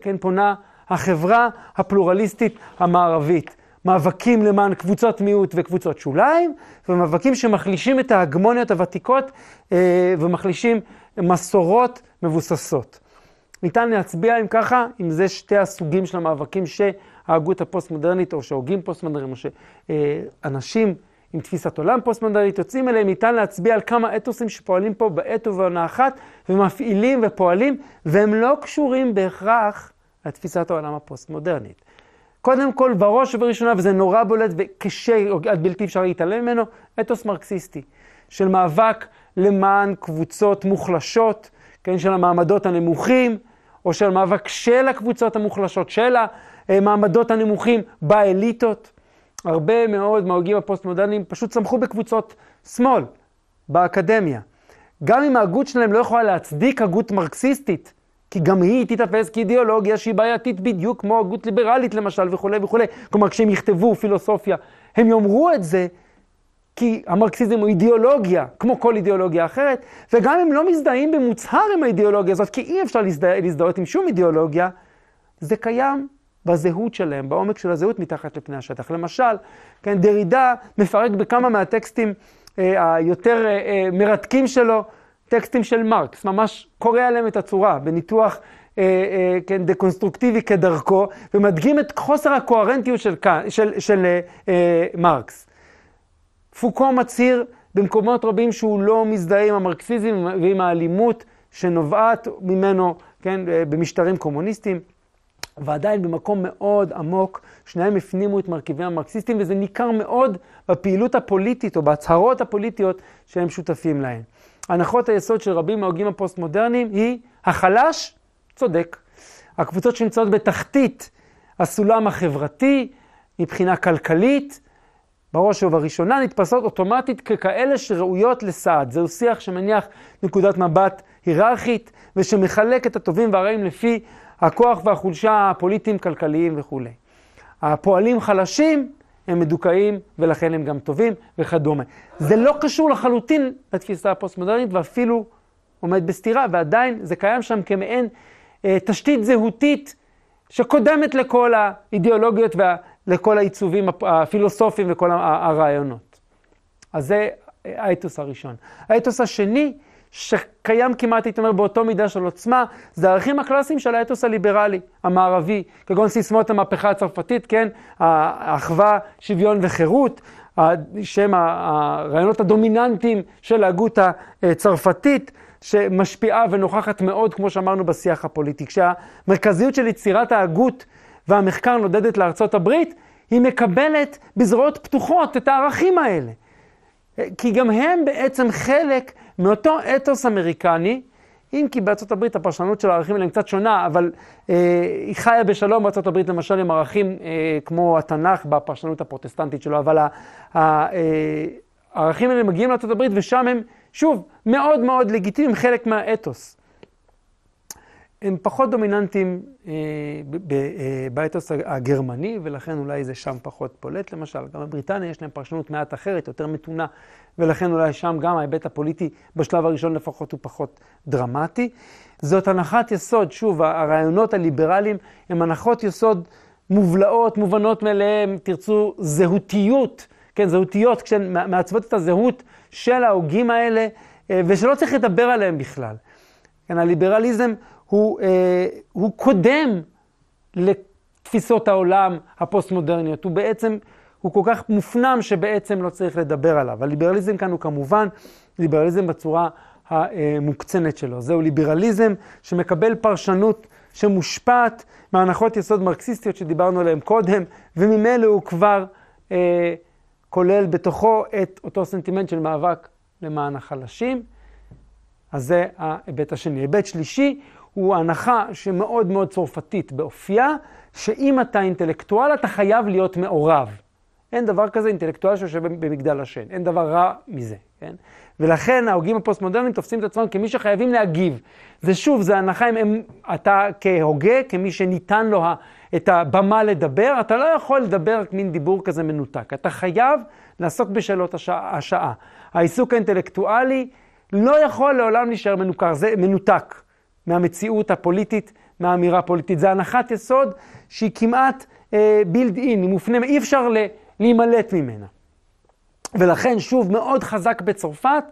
כן, פונה החברה הפלורליסטית המערבית. מאבקים למען קבוצות מיעוט וקבוצות שוליים, ומאבקים שמחלישים את ההגמוניות הוותיקות אה, ומחלישים מסורות מבוססות. ניתן להצביע אם ככה, אם זה שתי הסוגים של המאבקים שההגות הפוסט-מודרנית, או שהוגים פוסט-מודרניים, או שאנשים עם תפיסת עולם פוסט-מודרנית יוצאים אליהם, ניתן להצביע על כמה אתוסים שפועלים פה בעת ובעונה אחת, ומפעילים ופועלים, והם לא קשורים בהכרח לתפיסת העולם הפוסט-מודרנית. קודם כל, בראש ובראשונה, וזה נורא בולט וקשה, עד בלתי אפשר להתעלם ממנו, אתוס מרקסיסטי, של מאבק למען קבוצות מוחלשות, כן, של המעמדות הנמוכים, או של מאבק של הקבוצות המוחלשות, של המעמדות הנמוכים באליטות. הרבה מאוד מההוגים הפוסט-מודרניים פשוט צמחו בקבוצות שמאל, באקדמיה. גם אם ההגות שלהם לא יכולה להצדיק הגות מרקסיסטית, כי גם היא תיתפס כאידיאולוגיה שהיא בעייתית בדיוק כמו הגות ליברלית למשל וכולי וכולי. כלומר, כשהם יכתבו פילוסופיה, הם יאמרו את זה כי המרקסיזם הוא אידיאולוגיה, כמו כל אידיאולוגיה אחרת, וגם אם לא מזדהים במוצהר עם האידיאולוגיה הזאת, כי אי אפשר להזדה, להזדהות עם שום אידיאולוגיה, זה קיים בזהות שלהם, בעומק של הזהות מתחת לפני השטח. למשל, כן, דרידה מפרק בכמה מהטקסטים אה, היותר אה, אה, מרתקים שלו, טקסטים של מרקס, ממש קורע עליהם את הצורה, בניתוח אה, אה, כן, דקונסטרוקטיבי כדרכו, ומדגים את חוסר הקוהרנטיות של, של, של אה, אה, מרקס. פוקו מצהיר במקומות רבים שהוא לא מזדהה עם המרקסיזם ועם האלימות שנובעת ממנו, כן, אה, במשטרים קומוניסטיים. ועדיין במקום מאוד עמוק, שניהם הפנימו את מרכיבי המרקסיסטים, וזה ניכר מאוד בפעילות הפוליטית או בהצהרות הפוליטיות שהם שותפים להן. הנחות היסוד של רבים מההוגים הפוסט-מודרניים היא החלש צודק. הקבוצות שנמצאות בתחתית הסולם החברתי, מבחינה כלכלית, בראש ובראשונה נתפסות אוטומטית ככאלה שראויות לסעד. זהו שיח שמניח נקודת מבט היררכית ושמחלק את הטובים והרעים לפי הכוח והחולשה הפוליטיים, כלכליים וכולי. הפועלים חלשים הם מדוכאים ולכן הם גם טובים וכדומה. זה לא קשור לחלוטין לתפיסה הפוסט-מודרנית ואפילו עומד בסתירה, ועדיין זה קיים שם כמעין אה, תשתית זהותית שקודמת לכל האידיאולוגיות ולכל העיצובים הפילוסופיים וכל הרעיונות. אז זה האתוס הראשון. האתוס השני, שקיים כמעט, הייתי אומר, באותו מידה של עוצמה, זה הערכים הקלאסיים של האתוס הליברלי, המערבי, כגון סיסמאות המהפכה הצרפתית, כן? האחווה, שוויון וחירות, שהם הרעיונות הדומיננטיים של ההגות הצרפתית, שמשפיעה ונוכחת מאוד, כמו שאמרנו, בשיח הפוליטי. כשהמרכזיות של יצירת ההגות והמחקר נודדת לארצות הברית, היא מקבלת בזרועות פתוחות את הערכים האלה. כי גם הם בעצם חלק מאותו אתוס אמריקני, אם כי בארצות הברית הפרשנות של הערכים האלה קצת שונה, אבל אה, היא חיה בשלום בארצות הברית למשל עם ערכים אה, כמו התנ"ך בפרשנות הפרוטסטנטית שלו, אבל אה, הערכים האלה מגיעים לארצות הברית ושם הם, שוב, מאוד מאוד לגיטימיים, חלק מהאתוס. הם פחות דומיננטיים אה, באתוס הגרמני, ולכן אולי זה שם פחות פולט למשל. גם בבריטניה יש להם פרשנות מעט אחרת, יותר מתונה, ולכן אולי שם גם ההיבט הפוליטי, בשלב הראשון לפחות, הוא פחות דרמטי. זאת הנחת יסוד, שוב, הרעיונות הליברליים הם הנחות יסוד מובלעות, מובנות מאליהן, תרצו, זהותיות, כן, זהותיות, כשהן מעצבות את הזהות של ההוגים האלה, אה, ושלא צריך לדבר עליהם בכלל. כן, הליברליזם הוא, אה, הוא קודם לתפיסות העולם הפוסט-מודרניות. הוא בעצם, הוא כל כך מופנם שבעצם לא צריך לדבר עליו. הליברליזם כאן הוא כמובן ליברליזם בצורה המוקצנת שלו. זהו ליברליזם שמקבל פרשנות שמושפעת מהנחות יסוד מרקסיסטיות שדיברנו עליהן קודם, וממילא הוא כבר אה, כולל בתוכו את אותו סנטימנט של מאבק למען החלשים. אז זה ההיבט השני. היבט שלישי הוא הנחה שמאוד מאוד צרפתית באופייה, שאם אתה אינטלקטואל אתה חייב להיות מעורב. אין דבר כזה אינטלקטואל שיושב במגדל השן, אין דבר רע מזה, כן? ולכן ההוגים הפוסט-מודרניים תופסים את עצמם כמי שחייבים להגיב. זה שוב, זה הנחה אם הם, אתה כהוגה, כמי שניתן לו את הבמה לדבר, אתה לא יכול לדבר מין דיבור כזה מנותק. אתה חייב לעסוק בשאלות השעה. השעה. העיסוק האינטלקטואלי לא יכול לעולם להישאר מנוכר, זה מנותק מהמציאות הפוליטית, מהאמירה הפוליטית. זה הנחת יסוד שהיא כמעט בילד אה, אין, היא מופנמת, אי אפשר להימלט ממנה. ולכן, שוב, מאוד חזק בצרפת,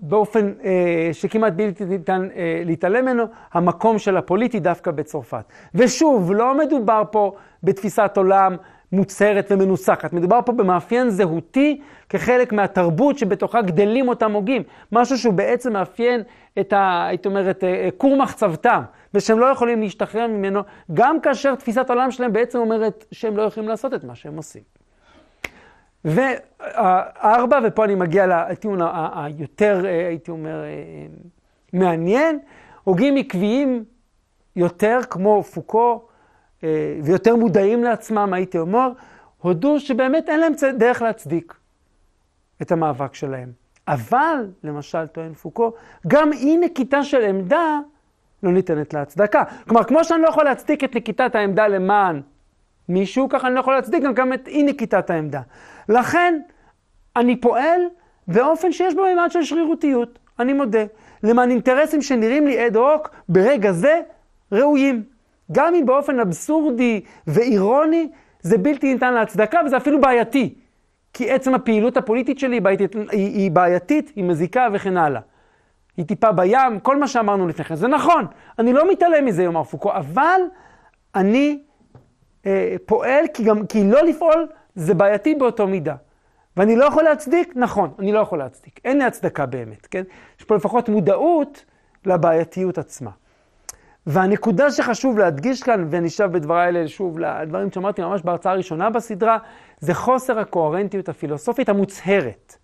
באופן אה, שכמעט בלתי ניתן אה, להתעלם ממנו, המקום של הפוליטי דווקא בצרפת. ושוב, לא מדובר פה בתפיסת עולם מוצהרת ומנוסחת, מדובר פה במאפיין זהותי כחלק מהתרבות שבתוכה גדלים אותם הוגים, משהו שהוא בעצם מאפיין את ה... הייתי אומרת, אה, כור מחצבתם, ושהם לא יכולים להשתחרר ממנו, גם כאשר תפיסת העולם שלהם בעצם אומרת שהם לא יכולים לעשות את מה שהם עושים. וארבע, ופה אני מגיע לטיעון היותר, אה, הייתי אומר, אה, מעניין, הוגים עקביים יותר, כמו פוקו, ויותר מודעים לעצמם, הייתי אומר, הודו שבאמת אין להם דרך להצדיק את המאבק שלהם. אבל, למשל, טוען פוקו, גם אי נקיטה של עמדה לא ניתנת להצדקה. כלומר, כמו שאני לא יכול להצדיק את נקיטת העמדה למען מישהו, ככה אני לא יכול להצדיק גם את אי נקיטת העמדה. לכן, אני פועל באופן שיש בו מימד של שרירותיות, אני מודה, למען אינטרסים שנראים לי אד הוק ברגע זה ראויים. גם אם באופן אבסורדי ואירוני, זה בלתי ניתן להצדקה וזה אפילו בעייתי. כי עצם הפעילות הפוליטית שלי היא בעייתית, היא, היא בעייתית, היא מזיקה וכן הלאה. היא טיפה בים, כל מה שאמרנו לפני כן. זה נכון, אני לא מתעלם מזה, יאמר פוקו, אבל אני אה, פועל כי, גם, כי לא לפעול זה בעייתי באותו מידה. ואני לא יכול להצדיק? נכון, אני לא יכול להצדיק. אין לי הצדקה באמת, כן? יש פה לפחות מודעות לבעייתיות עצמה. והנקודה שחשוב להדגיש כאן, ואני שב בדבריי האלה שוב לדברים שאמרתי ממש בהרצאה הראשונה בסדרה, זה חוסר הקוהרנטיות הפילוסופית המוצהרת.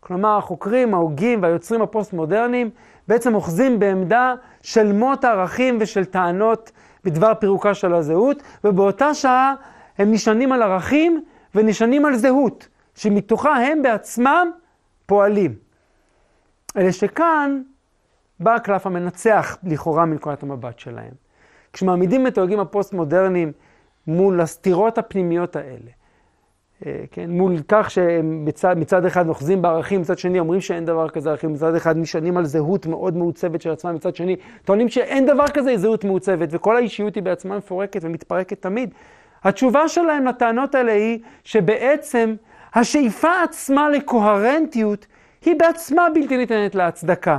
כלומר, החוקרים, ההוגים והיוצרים הפוסט-מודרניים בעצם אוחזים בעמדה של מות ערכים ושל טענות בדבר פירוקה של הזהות, ובאותה שעה הם נשענים על ערכים ונשענים על זהות, שמתוכה הם בעצמם פועלים. אלא שכאן בא הקלף המנצח לכאורה מנקודת המבט שלהם. כשמעמידים את ההוגים הפוסט-מודרניים מול הסתירות הפנימיות האלה, אה, כן, מול כך שמצד אחד אוחזים בערכים, מצד שני אומרים שאין דבר כזה ערכים, מצד אחד נשענים על זהות מאוד מעוצבת של עצמם, מצד שני טוענים שאין דבר כזה זהות מעוצבת, וכל האישיות היא בעצמה מפורקת ומתפרקת תמיד. התשובה שלהם לטענות האלה היא שבעצם השאיפה עצמה לקוהרנטיות היא בעצמה בלתי ניתנת להצדקה.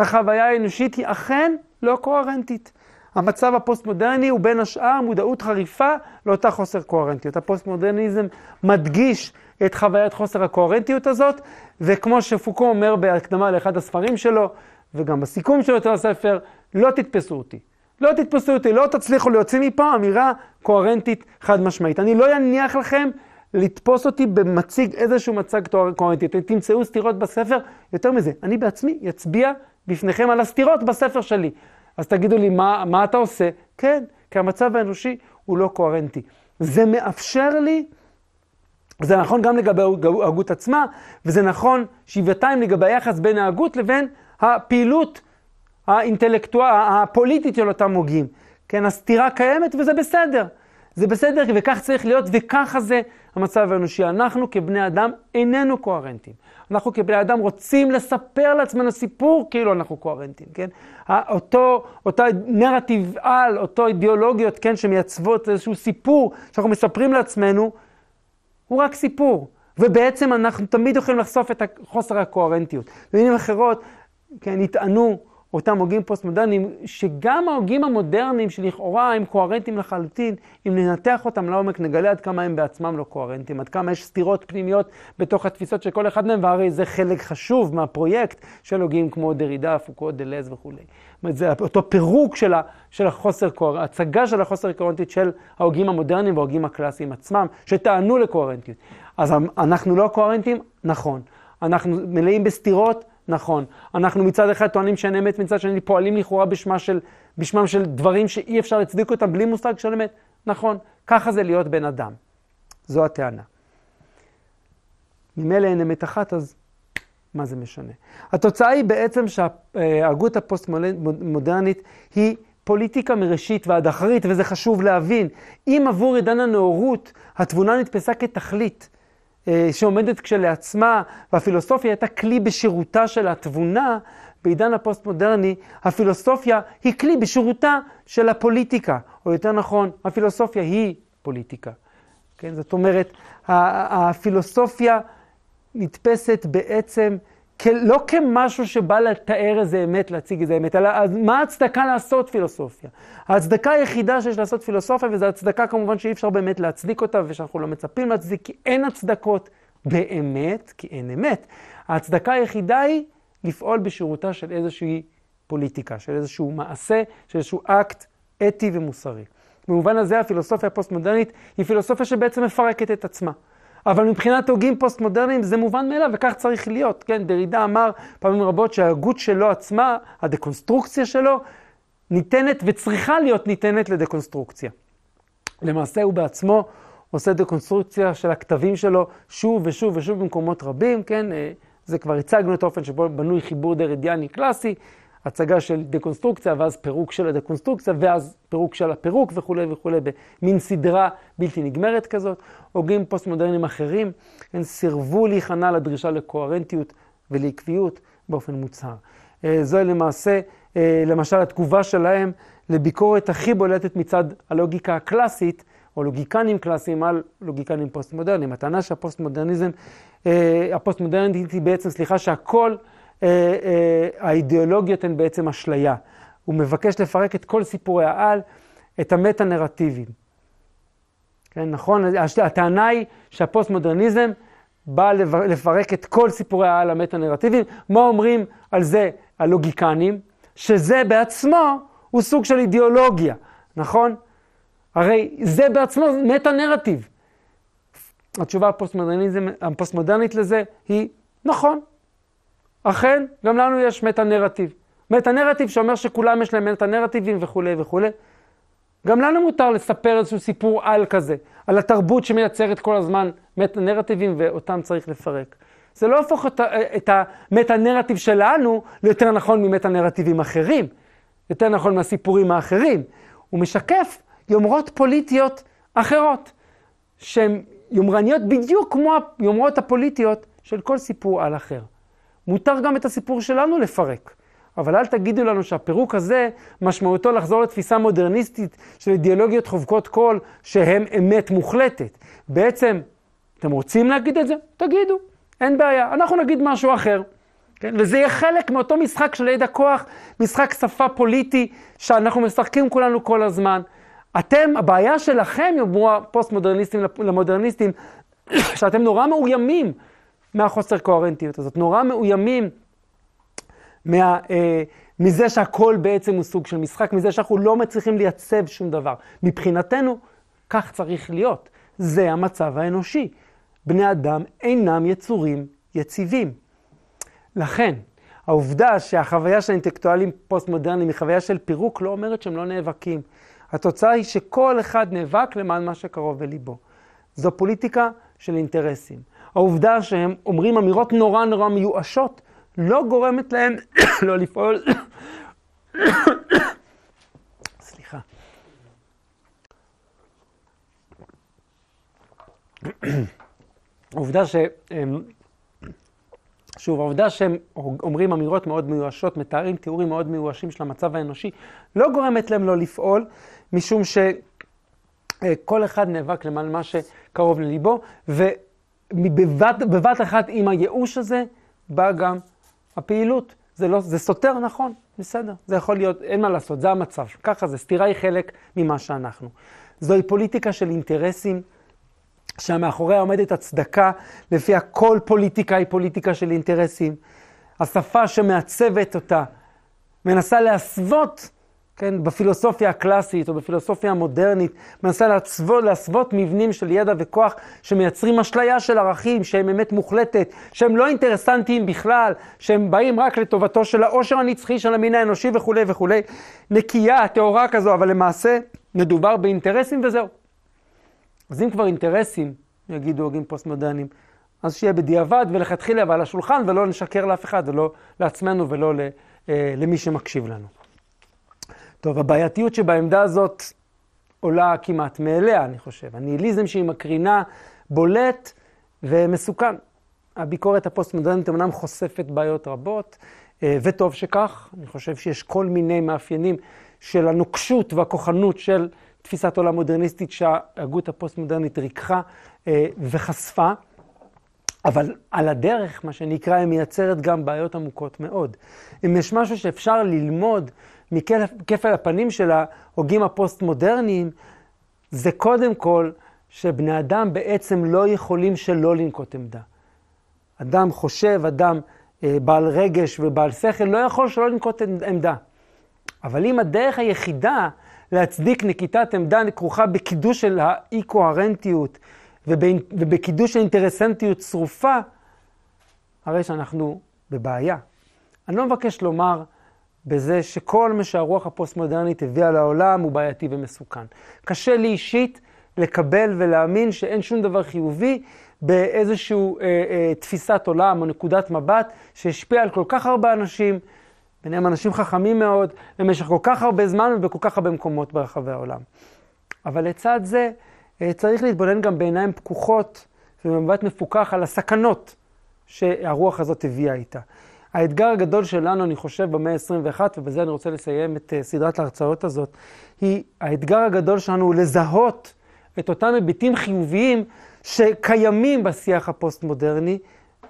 החוויה האנושית היא אכן לא קוהרנטית. המצב הפוסט-מודרני הוא בין השאר מודעות חריפה לאותה חוסר קוהרנטיות. הפוסט-מודרניזם מדגיש את חוויית חוסר הקוהרנטיות הזאת, וכמו שפוקו אומר בהקדמה לאחד הספרים שלו, וגם בסיכום של אותו הספר, לא תתפסו אותי. לא תתפסו אותי, לא תצליחו להוציא מפה אמירה קוהרנטית חד משמעית. אני לא אניח לכם לתפוס אותי במציג איזשהו מצג קוהרנטי. תמצאו סתירות בספר, יותר מזה, אני בעצמי אצביע בפניכם על הסתירות בספר שלי. אז תגידו לי, מה, מה אתה עושה? כן, כי המצב האנושי הוא לא קוהרנטי. זה מאפשר לי, זה נכון גם לגבי ההגות עצמה, וזה נכון שבעתיים לגבי היחס בין ההגות לבין הפעילות האינטלקטואל, הפוליטית של אותם הוגים. כן, הסתירה קיימת וזה בסדר. זה בסדר וכך צריך להיות וככה זה המצב האנושי. אנחנו כבני אדם איננו קוהרנטים. אנחנו כבני אדם רוצים לספר לעצמנו סיפור כאילו אנחנו קוהרנטים, כן? אותו, אותו נרטיב על, אותו אידיאולוגיות, כן, שמייצבות איזשהו סיפור שאנחנו מספרים לעצמנו, הוא רק סיפור. ובעצם אנחנו תמיד יכולים לחשוף את חוסר הקוהרנטיות. במילים אחרות, כן, יטענו אותם הוגים פוסט-מודרניים, שגם ההוגים המודרניים שלכאורה הם קוהרנטיים לחלוטין, אם ננתח אותם לעומק נגלה עד כמה הם בעצמם לא קוהרנטיים, עד כמה יש סתירות פנימיות בתוך התפיסות של כל אחד מהם, והרי זה חלק חשוב מהפרויקט של הוגים כמו דרידה, פוקו, דלז וכולי. זאת אומרת, זה אותו פירוק של, ה, של החוסר קוהרנטיות, הצגה של החוסר קוהרנטיות של ההוגים המודרניים וההוגים הקלאסיים עצמם, שטענו לקוהרנטיות. אז אנחנו לא קוהרנטיים? נכון. אנחנו מלאים בסתירות? נכון. אנחנו מצד אחד טוענים שאין אמת, מצד שני פועלים לכאורה בשמה של, בשמם של דברים שאי אפשר להצדיק אותם בלי מושג של אמת. נכון. ככה זה להיות בן אדם. זו הטענה. ממילא אין אמת אחת, אז מה זה משנה? התוצאה היא בעצם שההגות הפוסט-מודרנית היא פוליטיקה מראשית ועד אחרית, וזה חשוב להבין. אם עבור עידן הנאורות התבונה נתפסה כתכלית, שעומדת כשלעצמה, והפילוסופיה הייתה כלי בשירותה של התבונה, בעידן הפוסט-מודרני, הפילוסופיה היא כלי בשירותה של הפוליטיקה, או יותר נכון, הפילוסופיה היא פוליטיקה. כן? זאת אומרת, הפילוסופיה נתפסת בעצם לא כמשהו שבא לתאר איזה אמת, להציג איזה אמת, אלא מה ההצדקה לעשות פילוסופיה? ההצדקה היחידה שיש לעשות פילוסופיה, וזו הצדקה כמובן שאי אפשר באמת להצדיק אותה, ושאנחנו לא מצפים להצדיק, כי אין הצדקות באמת, כי אין אמת. ההצדקה היחידה היא לפעול בשירותה של איזושהי פוליטיקה, של איזשהו מעשה, של איזשהו אקט אתי ומוסרי. במובן הזה הפילוסופיה הפוסט-מודרנית היא פילוסופיה שבעצם מפרקת את עצמה. אבל מבחינת הוגים פוסט-מודרניים זה מובן מאליו, וכך צריך להיות. כן, דרידה אמר פעמים רבות שההגות שלו עצמה, הדקונסטרוקציה שלו, ניתנת וצריכה להיות ניתנת לדקונסטרוקציה. למעשה הוא בעצמו עושה דקונסטרוקציה של הכתבים שלו שוב ושוב ושוב במקומות רבים, כן? אה, זה כבר הצגנו את האופן שבו בנוי חיבור דרידיאני קלאסי. הצגה של דקונסטרוקציה, ואז פירוק של הדקונסטרוקציה, ואז פירוק של הפירוק וכולי וכולי, במין סדרה בלתי נגמרת כזאת. הוגים פוסט-מודרניים אחרים, הם סירבו להיכנע לדרישה לקוהרנטיות ולעקביות באופן מוצהר. אה, זוהי למעשה, אה, למשל, התגובה שלהם לביקורת הכי בולטת מצד הלוגיקה הקלאסית, או לוגיקנים קלאסיים על לוגיקנים פוסט-מודרניים. הטענה שהפוסט-מודרניזם, אה, הפוסט-מודרנית היא בעצם, סליחה, שהכל האידיאולוגיות הן בעצם אשליה. הוא מבקש לפרק את כל סיפורי העל, את המטה-נרטיבים. כן, נכון? הטענה היא שהפוסט-מודרניזם בא לפרק את כל סיפורי העל המטה-נרטיביים. מה אומרים על זה הלוגיקנים? שזה בעצמו הוא סוג של אידיאולוגיה, נכון? הרי זה בעצמו מטה-נרטיב. התשובה הפוסט-מודרנית לזה היא נכון, אכן, גם לנו יש מטה-נרטיב. מטה-נרטיב שאומר שכולם יש להם מטה-נרטיבים וכולי וכולי. גם לנו מותר לספר איזשהו סיפור על כזה, על התרבות שמייצרת כל הזמן מטה-נרטיבים ואותם צריך לפרק. זה לא הופך את, את המטה-נרטיב שלנו ליותר נכון ממטה-נרטיבים אחרים, יותר נכון מהסיפורים האחרים. הוא משקף יומרות פוליטיות אחרות, שהן יומרניות בדיוק כמו היומרות הפוליטיות של כל סיפור על אחר. מותר גם את הסיפור שלנו לפרק. אבל אל תגידו לנו שהפירוק הזה משמעותו לחזור לתפיסה מודרניסטית של אידיאולוגיות חובקות קול שהן אמת מוחלטת. בעצם, אתם רוצים להגיד את זה? תגידו, אין בעיה. אנחנו נגיד משהו אחר. כן? וזה יהיה חלק מאותו משחק של ידע כוח, משחק שפה פוליטי שאנחנו משחקים כולנו כל הזמן. אתם, הבעיה שלכם, יאמרו הפוסט-מודרניסטים למודרניסטים, שאתם נורא מאוימים מהחוסר קוהרנטיות הזאת, נורא מאוימים מה, אה, מזה שהכל בעצם הוא סוג של משחק, מזה שאנחנו לא מצליחים לייצב שום דבר. מבחינתנו, כך צריך להיות. זה המצב האנושי. בני אדם אינם יצורים יציבים. לכן, העובדה שהחוויה של האינטלקטואלים פוסט-מודרניים היא חוויה של פירוק לא אומרת שהם לא נאבקים. התוצאה היא שכל אחד נאבק למען מה שקרוב בליבו. זו פוליטיקה של אינטרסים. העובדה שהם אומרים אמירות נורא נורא מיואשות, לא גורמת להם לא לפעול סליחה. העובדה ש... אמ, שוב, העובדה שהם אומרים אמירות מאוד מיואשות, מתארים תיאורים מאוד מיואשים של המצב האנושי, לא גורמת להם לא לפעול, משום שכל אחד נאבק למען מה שקרוב לליבו, ובבת אחת עם הייאוש הזה באה גם הפעילות. זה, לא, זה סותר, נכון, בסדר, זה יכול להיות, אין מה לעשות, זה המצב. ככה זה, סתירה היא חלק ממה שאנחנו. זוהי פוליטיקה של אינטרסים. שמאחוריה עומדת הצדקה, לפיה כל פוליטיקה היא פוליטיקה של אינטרסים. השפה שמעצבת אותה מנסה להסוות, כן, בפילוסופיה הקלאסית או בפילוסופיה המודרנית, מנסה להסוות, להסוות מבנים של ידע וכוח שמייצרים אשליה של ערכים שהם אמת מוחלטת, שהם לא אינטרסנטיים בכלל, שהם באים רק לטובתו של העושר הנצחי של המין האנושי וכולי וכולי. נקייה, טהורה כזו, אבל למעשה מדובר באינטרסים וזהו. אז אם כבר אינטרסים, יגידו הוגים פוסט-מודרניים, אז שיהיה בדיעבד ולכתחילה ועל השולחן, ולא נשקר לאף אחד, ולא לעצמנו ולא אה, למי שמקשיב לנו. טוב, הבעייתיות שבעמדה הזאת עולה כמעט מאליה, אני חושב. הניהיליזם שהיא מקרינה בולט ומסוכן. הביקורת הפוסט-מודרנית אמנם חושפת בעיות רבות, אה, וטוב שכך. אני חושב שיש כל מיני מאפיינים של הנוקשות והכוחנות של תפיסת עולם מודרניסטית שההגות הפוסט-מודרנית ריככה אה, וחשפה, אבל על הדרך, מה שנקרא, היא מייצרת גם בעיות עמוקות מאוד. אם יש משהו שאפשר ללמוד מכפל הפנים של ההוגים הפוסט-מודרניים, זה קודם כל שבני אדם בעצם לא יכולים שלא לנקוט עמדה. אדם חושב, אדם אה, בעל רגש ובעל שכל, לא יכול שלא לנקוט עמדה. אבל אם הדרך היחידה להצדיק נקיטת עמדה כרוכה בקידוש של האי-קוהרנטיות ובקידוש של אינטרסנטיות צרופה, הרי שאנחנו בבעיה. אני לא מבקש לומר בזה שכל מה שהרוח הפוסט-מודרנית הביאה לעולם הוא בעייתי ומסוכן. קשה לי אישית לקבל ולהאמין שאין שום דבר חיובי באיזושהי אה, אה, תפיסת עולם או נקודת מבט שהשפיעה על כל כך הרבה אנשים, ביניהם אנשים חכמים מאוד, במשך כל כך הרבה זמן ובכל כך הרבה מקומות ברחבי העולם. אבל לצד זה, אה, צריך להתבונן גם בעיניים פקוחות ובמבט מפוכח על הסכנות שהרוח הזאת הביאה איתה. האתגר הגדול שלנו, אני חושב, במאה ה-21, ובזה אני רוצה לסיים את אה, סדרת ההרצאות הזאת, היא, האתגר הגדול שלנו הוא לזהות את אותם היבטים חיוביים שקיימים בשיח הפוסט-מודרני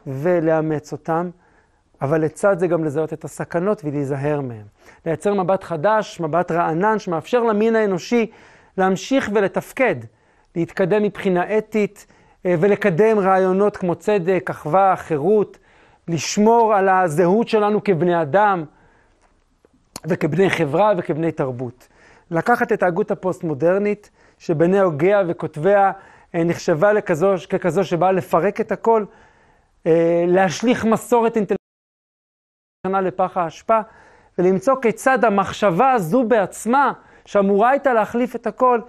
ולאמץ אותם. אבל לצד זה גם לזהות את הסכנות ולהיזהר מהן. לייצר מבט חדש, מבט רענן, שמאפשר למין האנושי להמשיך ולתפקד, להתקדם מבחינה אתית אה, ולקדם רעיונות כמו צדק, אחווה, חירות, לשמור על הזהות שלנו כבני אדם וכבני חברה וכבני תרבות. לקחת את ההגות הפוסט-מודרנית, שבעיני הוגיה וכותביה אה, נחשבה לכזו, ככזו שבאה לפרק את הכל, אה, להשליך מסורת אינטלקטואלית. שנה לפח האשפה, ולמצוא כיצד המחשבה הזו בעצמה, שאמורה הייתה להחליף את הכל,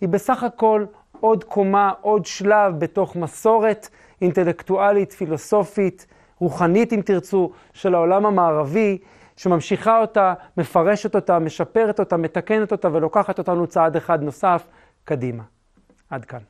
היא בסך הכל עוד קומה, עוד שלב בתוך מסורת אינטלקטואלית, פילוסופית, רוחנית אם תרצו, של העולם המערבי, שממשיכה אותה, מפרשת אותה, משפרת אותה, מתקנת אותה ולוקחת אותנו צעד אחד נוסף קדימה. עד כאן.